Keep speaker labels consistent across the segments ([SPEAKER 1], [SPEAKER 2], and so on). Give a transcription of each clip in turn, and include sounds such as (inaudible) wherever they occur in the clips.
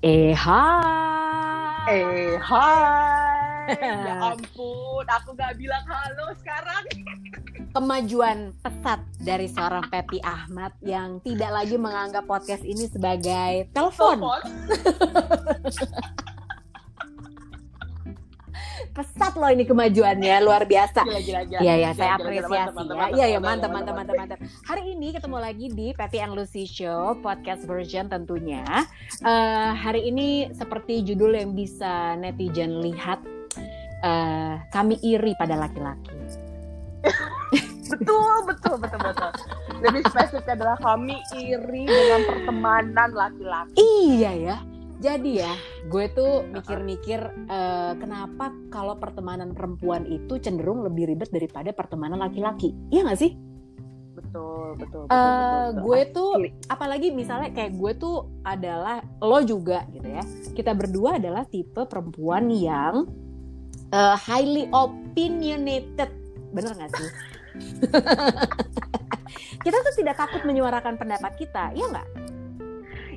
[SPEAKER 1] Eh hai.
[SPEAKER 2] Eh hai. (laughs) ya ampun, aku gak bilang halo sekarang. (laughs)
[SPEAKER 1] Kemajuan pesat dari seorang Pepi Ahmad yang tidak lagi menganggap podcast ini sebagai telepon.
[SPEAKER 2] Telepon. (laughs)
[SPEAKER 1] Pesat loh ini kemajuannya, luar biasa.
[SPEAKER 2] Gila, gila.
[SPEAKER 1] Iya ya, saya apresiasi ya. Iya ya,
[SPEAKER 2] mantap,
[SPEAKER 1] mantap, mantap,
[SPEAKER 2] mantap.
[SPEAKER 1] Hari ini ketemu lagi di Pepi and Lucy Show podcast version tentunya. Eh, hari ini seperti judul yang bisa netizen lihat, eh, kami iri pada laki-laki. (laughs)
[SPEAKER 2] Betul, betul, betul, betul. Lebih spesifik adalah kami iri dengan pertemanan laki-laki.
[SPEAKER 1] Iya ya. Jadi ya, gue tuh mikir-mikir eh, kenapa kalau pertemanan perempuan itu cenderung lebih ribet daripada pertemanan laki-laki. Iya gak sih?
[SPEAKER 2] Betul, betul, betul.
[SPEAKER 1] Eh,
[SPEAKER 2] betul, betul.
[SPEAKER 1] gue tuh
[SPEAKER 2] Asli.
[SPEAKER 1] apalagi misalnya kayak gue tuh adalah lo juga gitu ya kita berdua adalah tipe perempuan yang eh, highly opinionated bener gak sih (laughs) kita tuh tidak takut menyuarakan pendapat kita iya nggak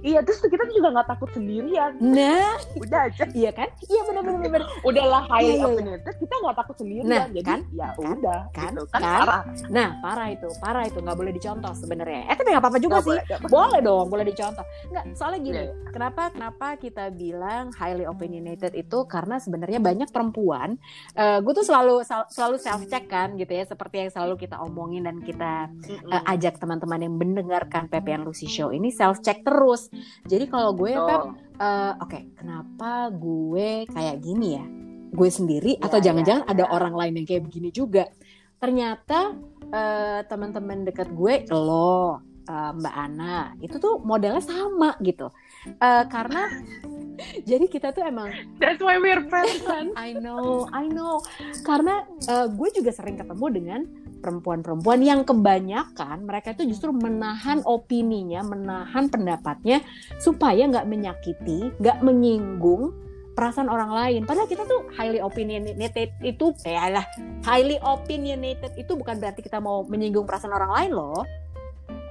[SPEAKER 2] Iya, terus kita juga nggak takut sendirian.
[SPEAKER 1] nah
[SPEAKER 2] Udah aja.
[SPEAKER 1] iya kan iya bener bener
[SPEAKER 2] Udahlah highly
[SPEAKER 1] Iya, iya, iya.
[SPEAKER 2] opinionated, kita nggak takut sendirian.
[SPEAKER 1] Nah,
[SPEAKER 2] Jadi
[SPEAKER 1] kan?
[SPEAKER 2] ya
[SPEAKER 1] Kan?
[SPEAKER 2] udah.
[SPEAKER 1] Kan?
[SPEAKER 2] Gitu. Kan,
[SPEAKER 1] Kan?
[SPEAKER 2] parah.
[SPEAKER 1] nah parah itu parah itu nggak boleh dicontoh sebenarnya eh tapi nggak apa-apa juga
[SPEAKER 2] Nggak
[SPEAKER 1] sih
[SPEAKER 2] boleh, boleh.
[SPEAKER 1] dong boleh dicontoh nggak soalnya gini
[SPEAKER 2] Iya,
[SPEAKER 1] kenapa kenapa kita bilang highly opinionated itu karena sebenarnya banyak perempuan eh gue tuh selalu sel- selalu self check kan gitu ya seperti yang selalu kita omongin dan kita eh, ajak teman-teman yang mendengarkan PPN Lucy Show ini self check terus jadi kalau gue
[SPEAKER 2] Betul.
[SPEAKER 1] Pep eh, oke kenapa gue kayak gini ya gue sendiri
[SPEAKER 2] Ya,
[SPEAKER 1] atau jangan-jangan
[SPEAKER 2] ya,
[SPEAKER 1] ada
[SPEAKER 2] ya.
[SPEAKER 1] orang lain yang kayak begini juga ternyata eh, teman-teman dekat gue lo eh, Mbak Ana itu tuh modelnya sama gitu Eh, karena (laughs) jadi kita tuh emang
[SPEAKER 2] That's why we're friends? (laughs)
[SPEAKER 1] I know I know karena eh, gue juga sering ketemu dengan perempuan-perempuan yang kebanyakan mereka itu justru menahan opininya menahan pendapatnya supaya nggak menyakiti nggak menyinggung perasaan orang lain padahal kita tuh highly opinionated itu ya lah highly opinionated itu bukan berarti kita mau menyinggung perasaan orang lain loh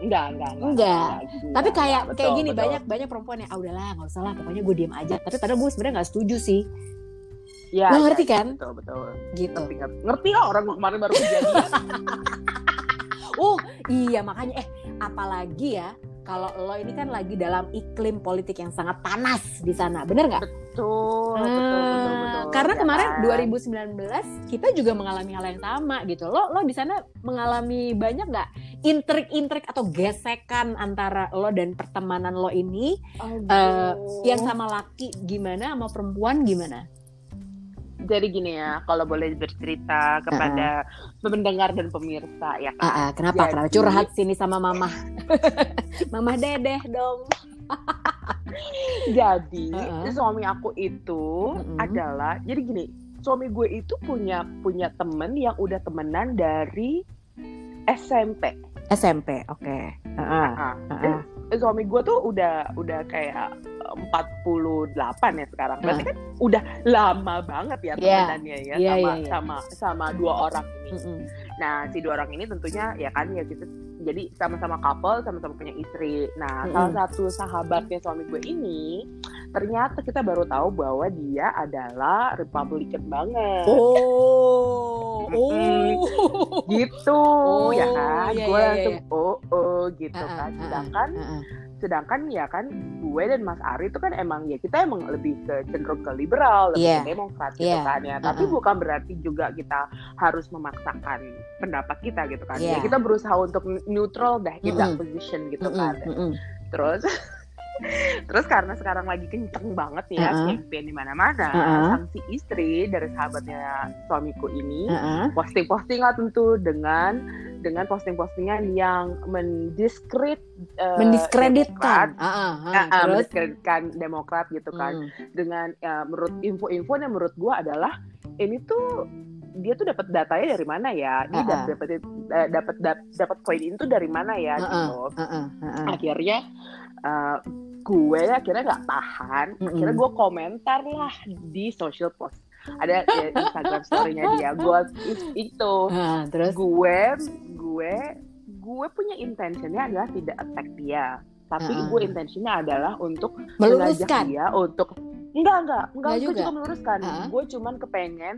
[SPEAKER 2] Enggak, enggak, enggak.
[SPEAKER 1] Enggak.
[SPEAKER 2] Enggak,
[SPEAKER 1] tapi
[SPEAKER 2] enggak,
[SPEAKER 1] kayak
[SPEAKER 2] betul,
[SPEAKER 1] kayak gini
[SPEAKER 2] betul.
[SPEAKER 1] banyak banyak perempuan yang ah udahlah nggak usah lah pokoknya gue diem aja tapi padahal gue sebenarnya nggak setuju sih
[SPEAKER 2] Ya,
[SPEAKER 1] Lo
[SPEAKER 2] ya,
[SPEAKER 1] ngerti
[SPEAKER 2] ya,
[SPEAKER 1] kan?
[SPEAKER 2] Betul, betul.
[SPEAKER 1] gitu
[SPEAKER 2] Ngerti, ngerti. Ngerti lah orang kemarin baru kejadian.
[SPEAKER 1] Oh (laughs) iya makanya eh apalagi ya kalau lo ini kan lagi dalam iklim politik yang sangat panas di sana, bener nggak?
[SPEAKER 2] betul, betul, betul,
[SPEAKER 1] Ah,
[SPEAKER 2] betul.
[SPEAKER 1] Karena
[SPEAKER 2] Ya
[SPEAKER 1] kemarin
[SPEAKER 2] kan?
[SPEAKER 1] 2019 kita juga mengalami hal yang sama gitu. Lo lo di sana mengalami banyak nggak intrik-intrik atau gesekan antara lo dan pertemanan lo ini eh, yang sama laki gimana sama perempuan gimana?
[SPEAKER 2] Jadi gini ya, kalau boleh bercerita kepada pendengar dan pemirsa ya kan.
[SPEAKER 1] Ah, kenapa?
[SPEAKER 2] Jadi-
[SPEAKER 1] Kenapa curhat sini sama mama? (laughs) mama dedeh dong.
[SPEAKER 2] Jadi
[SPEAKER 1] Uh-uh.
[SPEAKER 2] suami aku itu
[SPEAKER 1] Mm-mm.
[SPEAKER 2] adalah jadi gini, suami gue itu punya punya temen yang udah temenan dari SMP.
[SPEAKER 1] SMP, oke. Heeh.
[SPEAKER 2] Nah,
[SPEAKER 1] heeh.
[SPEAKER 2] eh, suami gue tuh udah udah kayak 48 ya sekarang. Berarti kan udah lama banget ya
[SPEAKER 1] Iya.
[SPEAKER 2] temenannya ya
[SPEAKER 1] Iya,
[SPEAKER 2] sama
[SPEAKER 1] iya, iya.
[SPEAKER 2] sama sama dua orang ini.
[SPEAKER 1] Mm-mm.
[SPEAKER 2] Nah, si dua orang ini tentunya ya kan ya gitu jadi sama-sama couple, sama-sama punya istri. Nah,
[SPEAKER 1] Mm-mm.
[SPEAKER 2] salah satu sahabatnya suami gue ini ternyata kita baru tahu bahwa dia adalah Republican banget.
[SPEAKER 1] Oh, oh.
[SPEAKER 2] Gitu,
[SPEAKER 1] Oh,
[SPEAKER 2] ya kan?
[SPEAKER 1] iya,
[SPEAKER 2] gue
[SPEAKER 1] iya,
[SPEAKER 2] langsung
[SPEAKER 1] iya.
[SPEAKER 2] oh oh gitu
[SPEAKER 1] ah,
[SPEAKER 2] kan. Sedangkan
[SPEAKER 1] ah, ah.
[SPEAKER 2] sedangkan ya kan gue dan Mas Ari itu kan emang ya kita emang lebih ke cenderung ke liberal, lebih
[SPEAKER 1] Iya.
[SPEAKER 2] ke demokrat gitu
[SPEAKER 1] Iya.
[SPEAKER 2] kan ya. Tapi
[SPEAKER 1] Uh-uh.
[SPEAKER 2] bukan berarti juga kita harus memaksakan pendapat kita gitu kan.
[SPEAKER 1] Iya.
[SPEAKER 2] Ya kita berusaha untuk neutral dah in that
[SPEAKER 1] Mm-mm.
[SPEAKER 2] position gitu
[SPEAKER 1] Mm-mm,
[SPEAKER 2] kan.
[SPEAKER 1] mm-mm.
[SPEAKER 2] Terus (laughs) Terus karena sekarang lagi kenceng banget ya
[SPEAKER 1] Uh-uh.
[SPEAKER 2] campaign di mana-mana,
[SPEAKER 1] Uh-uh.
[SPEAKER 2] sang si istri dari sahabatnya suamiku ini
[SPEAKER 1] Heeh.
[SPEAKER 2] posting-posting lah tentu dengan dengan posting-postingan yang mendiskredit eh,
[SPEAKER 1] Mendiskreditkan.
[SPEAKER 2] Demokrat,
[SPEAKER 1] ah.
[SPEAKER 2] eh, eh,
[SPEAKER 1] Terus
[SPEAKER 2] mendiskreditkan Demokrat gitu kan
[SPEAKER 1] Mm.
[SPEAKER 2] dengan ya, menurut info-info yang menurut gua adalah ini tuh dia tuh dapat datanya dari mana ya? Dia
[SPEAKER 1] Uh-uh.
[SPEAKER 2] dapat dapat dap- dapat poin itu dari mana ya
[SPEAKER 1] Uh-uh.
[SPEAKER 2] gitu.
[SPEAKER 1] Heeh, heeh.
[SPEAKER 2] Akhirnya eh, gue akhirnya nggak tahan. Akhirnya gue komentar lah di social post. Ada ya, Instagram story-nya dia. Gue itu
[SPEAKER 1] Ah, terus
[SPEAKER 2] gue gue gue punya intentionnya adalah tidak attack dia tapi
[SPEAKER 1] Uh-uh.
[SPEAKER 2] gue intensinya adalah untuk
[SPEAKER 1] Meluruskan.
[SPEAKER 2] dia untuk enggak enggak enggak
[SPEAKER 1] Enggak
[SPEAKER 2] gue
[SPEAKER 1] juga?
[SPEAKER 2] juga meluruskan
[SPEAKER 1] Uh-uh.
[SPEAKER 2] gue cuman kepengen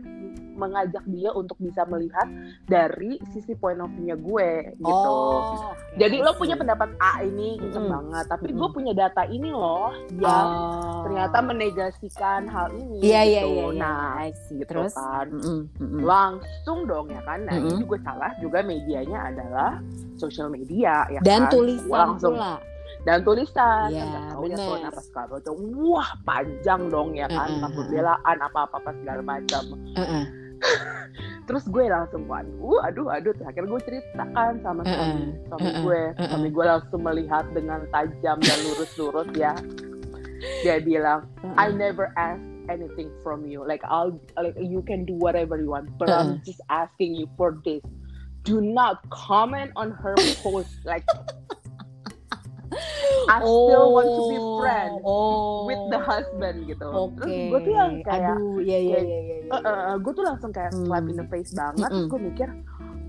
[SPEAKER 2] mengajak dia untuk bisa melihat dari sisi point of view-nya gue gitu
[SPEAKER 1] Oh, oke,
[SPEAKER 2] jadi lo punya pendapat A ini kenceng
[SPEAKER 1] Mm-mm.
[SPEAKER 2] banget tapi
[SPEAKER 1] Mm-mm.
[SPEAKER 2] gue punya data ini loh yang
[SPEAKER 1] Oh.
[SPEAKER 2] ternyata menegasikan hal ini
[SPEAKER 1] Iya iya
[SPEAKER 2] gitu.
[SPEAKER 1] iya. iya.
[SPEAKER 2] nah
[SPEAKER 1] I see.
[SPEAKER 2] gitu
[SPEAKER 1] Terus.
[SPEAKER 2] kan
[SPEAKER 1] mm-mm.
[SPEAKER 2] langsung dong ya kan nah
[SPEAKER 1] Mm-mm.
[SPEAKER 2] ini juga salah juga medianya adalah social media ya
[SPEAKER 1] Dan
[SPEAKER 2] kan
[SPEAKER 1] tulisan
[SPEAKER 2] langsung
[SPEAKER 1] pula.
[SPEAKER 2] dan tulisan kan nggak tahu ya tuh apa segala macam wah panjang dong ya kan tentang
[SPEAKER 1] mm-mm.
[SPEAKER 2] pembelaan apa apa apa segala macam
[SPEAKER 1] Uh-uh.
[SPEAKER 2] Terus gue langsung waduh aduh aduh. Terus akhirnya gue ceritakan sama suami,
[SPEAKER 1] Mm-mm,
[SPEAKER 2] suami gue. suami gue langsung melihat dengan tajam dan lurus-lurus ya. Dia bilang. I never ask anything from you. Like I'll like you can do whatever you want but I'm just asking you for this. Do not comment on her post. Like I still want to be friends
[SPEAKER 1] oh.
[SPEAKER 2] with the husband gitu
[SPEAKER 1] Oke.
[SPEAKER 2] terus gue tuh yang kayak
[SPEAKER 1] Aduh, iya. iya.
[SPEAKER 2] Eh, eh, gue tuh langsung kayak
[SPEAKER 1] Hmm.
[SPEAKER 2] slap in the face banget
[SPEAKER 1] Mm-mm.
[SPEAKER 2] gue mikir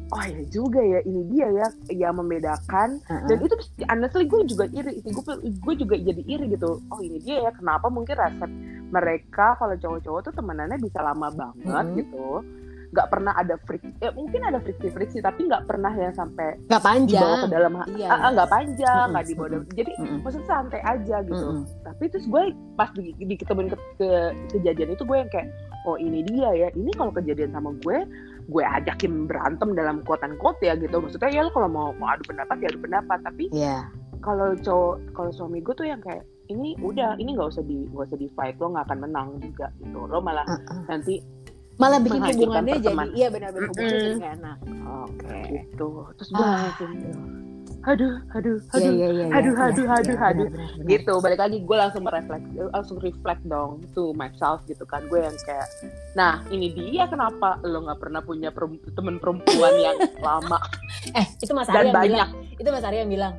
[SPEAKER 2] oh ya juga ya ini dia ya yang membedakan
[SPEAKER 1] Uh-uh.
[SPEAKER 2] dan itu honestly gue juga iri gue gue juga jadi iri gitu oh ini dia ya kenapa mungkin resep mereka kalau cowok-cowok tuh temenannya bisa lama banget gitu nggak pernah ada friksi ya mungkin ada friksi friksi tapi nggak pernah yang sampai
[SPEAKER 1] Nggak panjang.
[SPEAKER 2] dibawa ke dalam
[SPEAKER 1] Iya.
[SPEAKER 2] Ah, ah, nggak panjang nggak dibawa dalam- jadi
[SPEAKER 1] Mm-mm.
[SPEAKER 2] maksudnya santai aja gitu
[SPEAKER 1] Mm-mm.
[SPEAKER 2] tapi terus gue pas di, di ke, ke- kejadian itu gue yang kayak oh ini dia ya ini kalau kejadian sama gue gue ajakin berantem dalam quote quote ya gitu maksudnya ya lo kalau mau mau adu pendapat ya adu pendapat tapi
[SPEAKER 1] Iya.
[SPEAKER 2] kalau cowok kalau suami gue tuh yang kayak ini udah ini nggak usah di nggak usah di fight lo nggak akan menang juga gitu lo malah
[SPEAKER 1] Uh-uh.
[SPEAKER 2] nanti
[SPEAKER 1] Malah bikin hubungannya jadi iya benar-benar hubungannya
[SPEAKER 2] Mm-mm.
[SPEAKER 1] jadi nggak enak. Oke.
[SPEAKER 2] gitu terus gue
[SPEAKER 1] Ah.
[SPEAKER 2] langsung aduh aduh
[SPEAKER 1] Iya
[SPEAKER 2] aduh
[SPEAKER 1] iya iya.
[SPEAKER 2] aduh,
[SPEAKER 1] iya,
[SPEAKER 2] aduh,
[SPEAKER 1] iya,
[SPEAKER 2] aduh,
[SPEAKER 1] iya,
[SPEAKER 2] aduh.
[SPEAKER 1] benar, benar,
[SPEAKER 2] gitu balik lagi gue langsung merefleks langsung reflect dong to myself gitu kan gue yang kayak nah ini dia kenapa lo nggak pernah punya temen perempuan yang (laughs) lama.
[SPEAKER 1] Eh, itu Mas Arya
[SPEAKER 2] dan
[SPEAKER 1] yang bilang.
[SPEAKER 2] banyak
[SPEAKER 1] Itu Mas Arya yang bilang.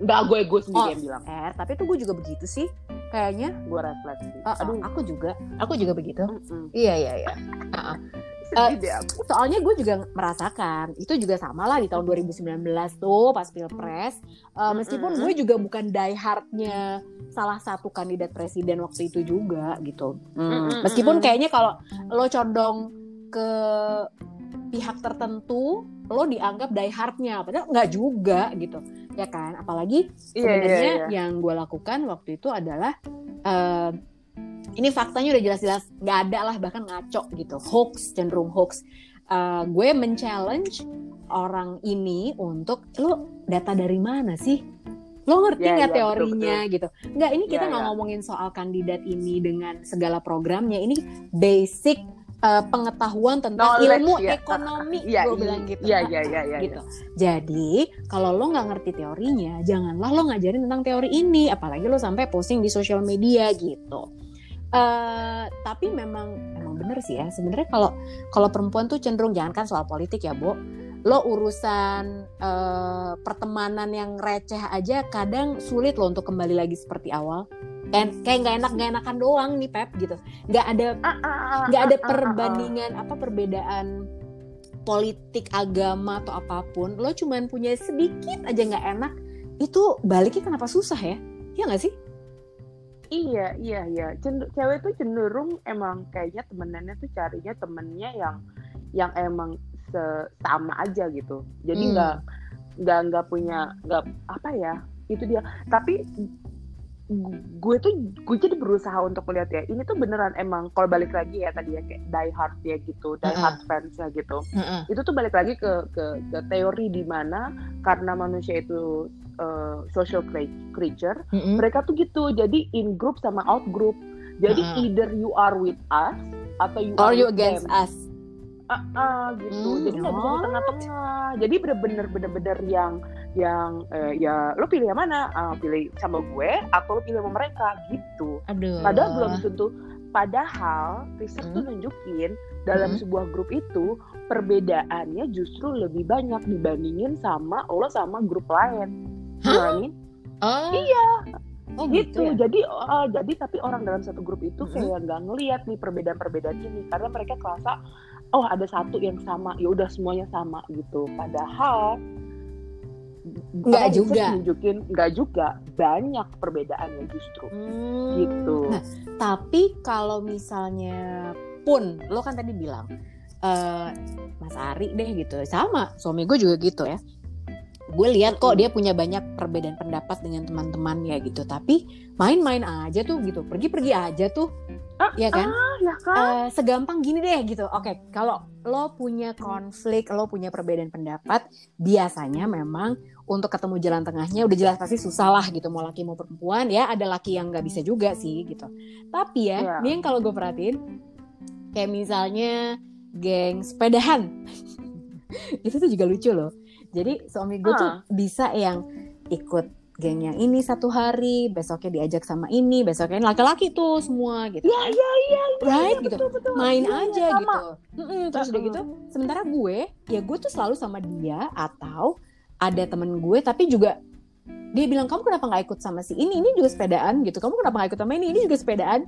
[SPEAKER 2] nggak gue gue sendiri
[SPEAKER 1] Oh.
[SPEAKER 2] yang bilang
[SPEAKER 1] Eh, tapi tuh gue juga begitu sih. Kayaknya.
[SPEAKER 2] gue refleksi
[SPEAKER 1] Ah,
[SPEAKER 2] aduh
[SPEAKER 1] aku juga. Aku juga begitu.
[SPEAKER 2] mm-mm.
[SPEAKER 1] Iya iya iya.
[SPEAKER 2] aku
[SPEAKER 1] Soalnya gue juga merasakan itu juga sama lah di tahun 2019 tuh pas pilpres. Eh, meskipun gue juga bukan die hardnya salah satu kandidat presiden waktu itu juga gitu. Hmm, Meskipun kayaknya kalau lo condong ke pihak tertentu, lo dianggap die hardnya, padahal nggak juga gitu, ya kan? Apalagi
[SPEAKER 2] iya iya
[SPEAKER 1] sebenarnya
[SPEAKER 2] iya.
[SPEAKER 1] yang gue lakukan waktu itu adalah eh, ini faktanya udah jelas-jelas nggak ada lah bahkan ngaco gitu. Hoax cenderung hoax. Eh, gue men-challenge orang ini untuk lo data dari mana sih? Lo ngerti
[SPEAKER 2] Ya,
[SPEAKER 1] nggak
[SPEAKER 2] ya,
[SPEAKER 1] teorinya? gitu. Nggak ini kita nggak
[SPEAKER 2] ya.
[SPEAKER 1] ngomongin soal kandidat ini dengan segala programnya. Ini basic eh, pengetahuan tentang
[SPEAKER 2] Knowledge,
[SPEAKER 1] ilmu
[SPEAKER 2] ya.
[SPEAKER 1] ekonomi
[SPEAKER 2] iya
[SPEAKER 1] gue
[SPEAKER 2] iya
[SPEAKER 1] bilang gitu
[SPEAKER 2] iya
[SPEAKER 1] Ah,
[SPEAKER 2] iya iya iya
[SPEAKER 1] gitu. Jadi kalau lo nggak ngerti teorinya, janganlah lo ngajarin tentang teori ini, apalagi lo sampai posting di sosial media gitu. eh tapi memang memang bener sih ya. Sebenarnya kalau kalau perempuan tuh cenderung jangan kan soal politik ya, Bo. Lo urusan eh, pertemanan yang receh aja kadang sulit lo untuk kembali lagi seperti awal. Dan kayak nggak enak nggak enakan doang nih Pep gitu. Nggak ada
[SPEAKER 2] Ah, ah, ah,
[SPEAKER 1] nggak ada perbandingan apa perbedaan politik agama atau apa pun lo cuman punya sedikit aja nggak enak itu baliknya kenapa susah ya ya nggak sih
[SPEAKER 2] Iya, iya, iya. Cewek tuh cenderung emang kayaknya temenannya tuh carinya temennya yang yang emang sama aja gitu. Jadi
[SPEAKER 1] Hmm.
[SPEAKER 2] nggak nggak nggak punya nggak apa ya itu dia. Tapi gue tuh gue jadi berusaha untuk melihat ya ini tuh beneran emang kalau balik lagi ya tadi ya kayak die hard ya gitu, die
[SPEAKER 1] Mm-mm.
[SPEAKER 2] hard fans ya gitu. Itu tuh balik lagi ke ke, ke teori di mana karena manusia itu uh, social crea- creature
[SPEAKER 1] Mm-mm.
[SPEAKER 2] mereka tuh gitu jadi in group sama out group jadi
[SPEAKER 1] Mm-mm.
[SPEAKER 2] either you are with us atau you
[SPEAKER 1] or
[SPEAKER 2] are
[SPEAKER 1] you against
[SPEAKER 2] them.
[SPEAKER 1] us
[SPEAKER 2] Ah, gitu.
[SPEAKER 1] Hmm,
[SPEAKER 2] jadi nggak bisa di tengah-tengah. Jadi bener-bener bener-bener yang yang eh, ya lo pilih yang mana? Ah, pilih sama gue atau lo pilih sama mereka? Gitu.
[SPEAKER 1] Aduh.
[SPEAKER 2] Padahal belum tentu. Padahal riset tuh
[SPEAKER 1] Hmm.
[SPEAKER 2] nunjukin dalam
[SPEAKER 1] Hmm.
[SPEAKER 2] sebuah grup itu perbedaannya justru lebih banyak dibandingin sama lo sama grup lain. You know what I mean?
[SPEAKER 1] oh.
[SPEAKER 2] Iya.
[SPEAKER 1] oh
[SPEAKER 2] gitu,
[SPEAKER 1] gitu, ya?
[SPEAKER 2] Jadi uh, jadi tapi orang dalam satu grup itu
[SPEAKER 1] Mhm.
[SPEAKER 2] kayak nggak ngelihat nih perbedaan-perbedaan ini. Karena mereka kerasa oh ada satu yang sama ya udah semuanya sama gitu. Padahal
[SPEAKER 1] Nggak juga.
[SPEAKER 2] nunjukin nggak juga. Banyak perbedaannya justru.
[SPEAKER 1] Hmm.
[SPEAKER 2] gitu.
[SPEAKER 1] Nah, tapi kalau misalnya pun lo kan tadi bilang eh Mas Ari deh gitu. Sama suami gue juga gitu ya. Gue lihat kok dia punya banyak perbedaan pendapat dengan teman-temannya gitu. Tapi main-main aja tuh gitu. Pergi-pergi aja tuh
[SPEAKER 2] Ah,
[SPEAKER 1] ya kan?
[SPEAKER 2] ah ya kan
[SPEAKER 1] Eh, segampang gini deh gitu. Oke kalau lo punya konflik lo punya perbedaan pendapat biasanya memang untuk ketemu jalan tengahnya udah jelas pasti susah lah gitu. Mau laki mau perempuan ya ada laki yang nggak bisa juga sih gitu. Tapi ya ini yang kalau gue perhatiin kayak misalnya geng sepedahan. (laughs) Itu tuh juga lucu loh. Jadi suami gue tuh bisa yang ikut geng yang ini satu hari besoknya diajak sama ini besoknya laki-laki tuh semua gitu
[SPEAKER 2] Iya, iya, iya,
[SPEAKER 1] right? gitu.
[SPEAKER 2] betul, betul.
[SPEAKER 1] main
[SPEAKER 2] iya,
[SPEAKER 1] aja
[SPEAKER 2] sama.
[SPEAKER 1] gitu. Mm-mm, terus udah gitu sementara gue ya gue tuh selalu sama dia atau ada temen gue tapi juga dia bilang kamu kenapa nggak ikut sama si ini? Ini juga sepedaan gitu. Kamu kenapa nggak ikut sama ini? Ini juga sepedaan.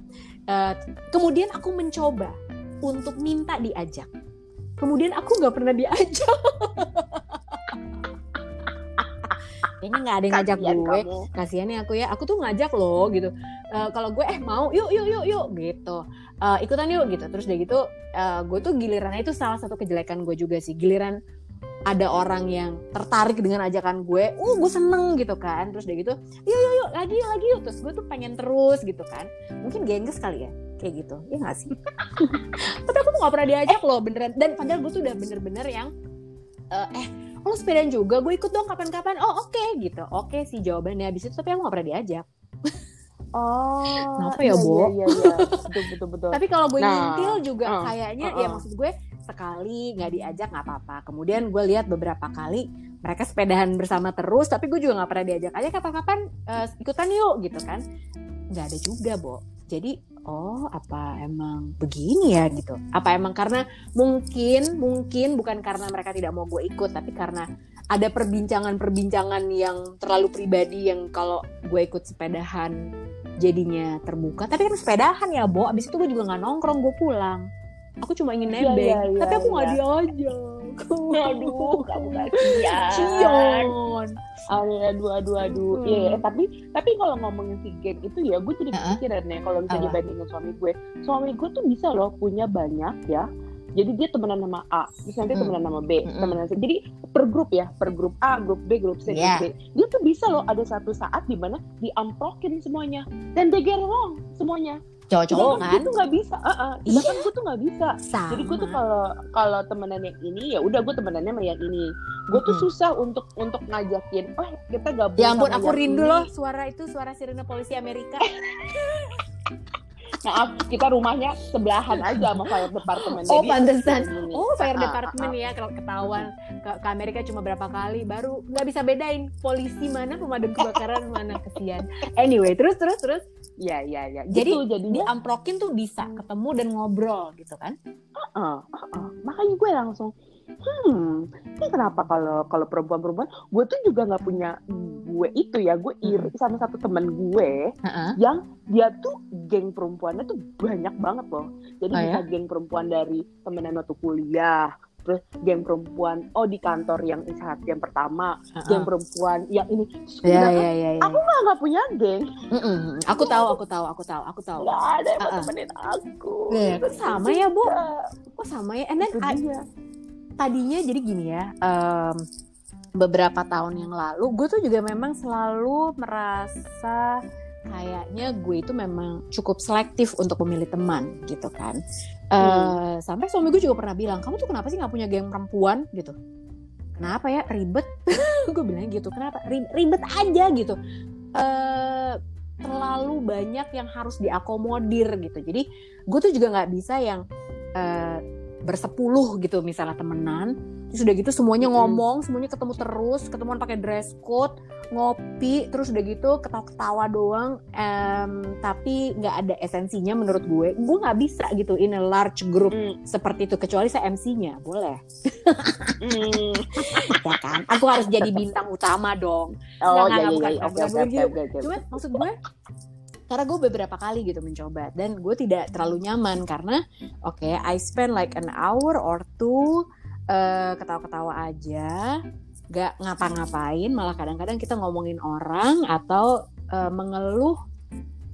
[SPEAKER 1] Eh, kemudian aku mencoba untuk minta diajak. Kemudian aku nggak pernah diajak (laughs) kayaknya nggak ada yang ngajak
[SPEAKER 2] Kasian
[SPEAKER 1] gue.
[SPEAKER 2] kamu.
[SPEAKER 1] kasihan ya aku ya. Aku tuh ngajak loh gitu. Eh, kalau gue eh mau? Yuk yuk yuk yuk. Gitu. Eh, ikutan yuk gitu. Terus udah gitu eh, gue tuh gilirannya itu salah satu kejelekan gue juga sih. Giliran ada orang yang tertarik dengan ajakan gue, uh gue seneng gitu kan, terus udah gitu, yuk yuk yuk lagi yuk lagi yuk, terus gue tuh pengen terus gitu kan, mungkin gengges kali ya, kayak gitu, ya nggak sih? (laughs) Tapi aku tuh gak pernah diajak loh beneran, dan padahal gue tuh udah bener-bener yang, eh, eh lo sepedaan juga, gue ikut dong kapan-kapan, oh oke gitu, oke sih jawabannya, habis itu tapi aku gak pernah diajak. (laughs)
[SPEAKER 2] Oh,
[SPEAKER 1] Kenapa ya,
[SPEAKER 2] iya,
[SPEAKER 1] Bo?
[SPEAKER 2] Iya, iya, iya. betul, betul, betul.
[SPEAKER 1] Tapi kalau gue
[SPEAKER 2] Nah,
[SPEAKER 1] nyentil juga
[SPEAKER 2] uh,
[SPEAKER 1] kayaknya
[SPEAKER 2] uh,
[SPEAKER 1] ya
[SPEAKER 2] uh.
[SPEAKER 1] maksud gue sekali nggak diajak nggak apa-apa. Kemudian gue lihat beberapa kali mereka sepedahan bersama terus, tapi gue juga nggak pernah diajak aja kapan-kapan eh, ikutan yuk gitu kan. Nggak ada juga, Bo. Jadi oh apa emang begini ya gitu? Apa emang karena mungkin mungkin bukan karena mereka tidak mau gue ikut, tapi karena ada perbincangan-perbincangan yang terlalu pribadi yang kalau gue ikut sepedahan jadinya terbuka. Tapi kan sepedahan ya Bo. Abis itu gue juga nggak nongkrong gue pulang aku cuma ingin
[SPEAKER 2] Iya,
[SPEAKER 1] nebeng
[SPEAKER 2] iya, iya,
[SPEAKER 1] tapi aku nggak
[SPEAKER 2] iya.
[SPEAKER 1] diajak
[SPEAKER 2] Aduh, kamu kasihan.
[SPEAKER 1] Cion
[SPEAKER 2] Aduh, aduh, aduh, aduh.
[SPEAKER 1] Hmm.
[SPEAKER 2] Iya, eh, tapi tapi kalau ngomongin si geng itu ya, gue jadi kepikiran ya kalau misalnya dibandingin suami gue, suami gue tuh bisa loh punya banyak ya. Jadi dia temenan sama A, terus nanti
[SPEAKER 1] Hmm.
[SPEAKER 2] temenan sama B,
[SPEAKER 1] Mm-mm.
[SPEAKER 2] temenan sama C. Jadi per grup ya, per grup A, grup B, grup C,
[SPEAKER 1] Iya.
[SPEAKER 2] grup D. Dia tuh bisa loh ada satu saat di mana diamprokin semuanya dan they get along semuanya.
[SPEAKER 1] Cowok-cowok kan
[SPEAKER 2] Gue tuh nggak bisa, uh -uh.
[SPEAKER 1] Iya.
[SPEAKER 2] Sedangkan gue tuh nggak bisa.
[SPEAKER 1] sama
[SPEAKER 2] Jadi gue tuh kalau kalau temenan yang ini ya udah gue temenannya sama yang ini. Gue tuh
[SPEAKER 1] Mm-mm.
[SPEAKER 2] susah untuk untuk ngajakin, oh kita gabung.
[SPEAKER 1] ya ampun aku rindu
[SPEAKER 2] ini."
[SPEAKER 1] loh suara itu suara sirene polisi Amerika (laughs)
[SPEAKER 2] Maaf, kita rumahnya sebelahan aja sama fire department.
[SPEAKER 1] oh
[SPEAKER 2] Jadi,
[SPEAKER 1] pantesan. oh fire
[SPEAKER 2] Ah, ah,
[SPEAKER 1] department ya kalau ketahuan. Ke, ke Amerika cuma berapa kali baru nggak bisa bedain polisi mana pemadam kebakaran mana kesian. Anyway terus terus terus.
[SPEAKER 2] Iya, iya, iya.
[SPEAKER 1] Jadi,
[SPEAKER 2] Gitu, jadinya,
[SPEAKER 1] diamprokin tuh bisa ketemu dan ngobrol gitu kan?
[SPEAKER 2] Uh, uh, uh. makanya gue langsung, hmm, ini kenapa kalau kalau perempuan-perempuan, gue tuh juga nggak punya gue itu ya, gue iri sama satu temen gue
[SPEAKER 1] Heeh.
[SPEAKER 2] yang dia tuh geng perempuannya tuh banyak banget loh. Jadi
[SPEAKER 1] Oh,
[SPEAKER 2] bisa
[SPEAKER 1] ya?
[SPEAKER 2] geng perempuan dari temenan waktu kuliah, terus geng perempuan oh di kantor yang saat yang pertama, geng perempuan yang ini. Bilang,
[SPEAKER 1] ya, ya, ya.
[SPEAKER 2] Aku nggak nggak punya geng,
[SPEAKER 1] Mm-mm. Aku tahu, aku tahu, aku tahu, aku tahu.
[SPEAKER 2] nggak ada yang
[SPEAKER 1] ah.
[SPEAKER 2] temenin aku. Itu
[SPEAKER 1] sama ya, Bu. Oh sama ya. And then I-. tadinya jadi gini ya. em, beberapa tahun yang lalu, gue tuh juga memang selalu merasa kayaknya gue itu memang cukup selektif untuk memilih teman gitu kan. Eh,
[SPEAKER 2] Hmm.
[SPEAKER 1] Sampai suami gue juga pernah bilang, kamu tuh kenapa sih nggak punya geng perempuan gitu? Kenapa ya ribet? (laughs) gue bilang gitu. Kenapa Ri- ribet aja gitu? eh terlalu banyak yang harus diakomodir gitu. Jadi gue tuh juga nggak bisa yang eh, bersepuluh gitu misalnya temenan. Terus udah gitu semuanya ngomong semuanya ketemu terus ketemuan pakai dress code ngopi terus udah gitu ketawa-ketawa doang em, tapi nggak ada esensinya menurut gue. Gue nggak bisa gitu in a large group
[SPEAKER 2] Hmm,
[SPEAKER 1] seperti itu kecuali saya MC-nya boleh.
[SPEAKER 2] Hmm. (laughs)
[SPEAKER 1] ya kan? Aku harus jadi bintang utama dong.
[SPEAKER 2] Oh
[SPEAKER 1] Nggak,
[SPEAKER 2] iya
[SPEAKER 1] nggak,
[SPEAKER 2] iya
[SPEAKER 1] bukan,
[SPEAKER 2] iya.
[SPEAKER 1] bukan,
[SPEAKER 2] oke oke.
[SPEAKER 1] cuman maksud gue karena gue beberapa kali gitu mencoba. Dan gue tidak terlalu nyaman karena oke I spend like an hour or two eh, ketawa-ketawa aja gak ngapa-ngapain malah kadang-kadang kita ngomongin orang atau uh, mengeluh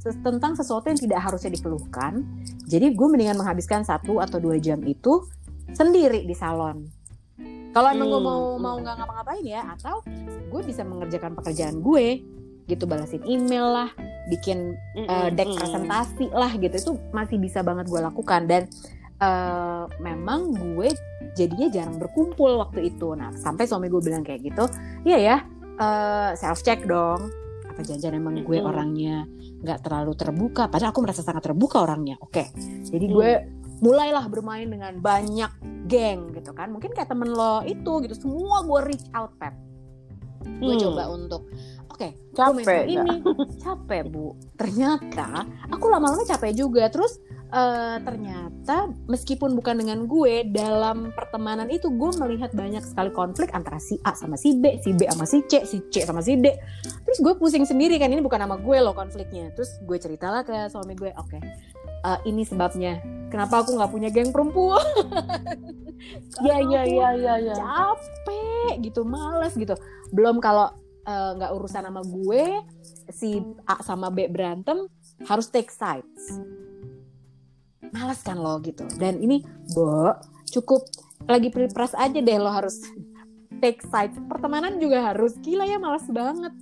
[SPEAKER 1] tentang sesuatu yang tidak harusnya dikeluhkan. Jadi gue mendingan menghabiskan satu atau dua jam itu sendiri di salon. Kalau emang gue mau
[SPEAKER 2] Hmm,
[SPEAKER 1] mau
[SPEAKER 2] hmm.
[SPEAKER 1] nggak ngapa-ngapain ya atau gue bisa mengerjakan pekerjaan gue gitu balasin email lah bikin uh,
[SPEAKER 2] Mm-mm,
[SPEAKER 1] deck presentasi lah gitu. Itu masih bisa banget gue lakukan dan uh, memang gue jadinya jarang berkumpul waktu itu. Nah sampai suami gue bilang kayak gitu iya ya uh, self check dong. Apa jangan emang gue orangnya nggak terlalu terbuka? Padahal aku merasa sangat terbuka orangnya. Oke jadi gue mulailah bermain dengan banyak geng gitu kan. Mungkin kayak temen lo itu gitu semua gue reach out pep. Gue
[SPEAKER 2] Hmm.
[SPEAKER 1] coba untuk oke main
[SPEAKER 2] capek
[SPEAKER 1] ini. Capek bu. Ternyata aku lama-lama capek juga. Terus eh, ternyata meskipun bukan dengan gue dalam pertemanan itu gue melihat banyak sekali konflik antara si A sama si B si B sama si C si C sama si D. Terus gue pusing sendiri kan ini bukan sama gue loh konfliknya. Terus gue ceritalah ke suami gue oke eh, ini sebabnya. Kenapa aku nggak punya geng perempuan?
[SPEAKER 2] Ya
[SPEAKER 1] Karena
[SPEAKER 2] ya
[SPEAKER 1] aku
[SPEAKER 2] ya ya ya
[SPEAKER 1] capek gitu males gitu. Belum kalau eh, nggak urusan sama gue si A sama B berantem harus take sides. Males kan lo gitu. Dan ini bo cukup lagi pilpres aja deh lo harus take sides. Pertemanan juga harus gila ya males banget.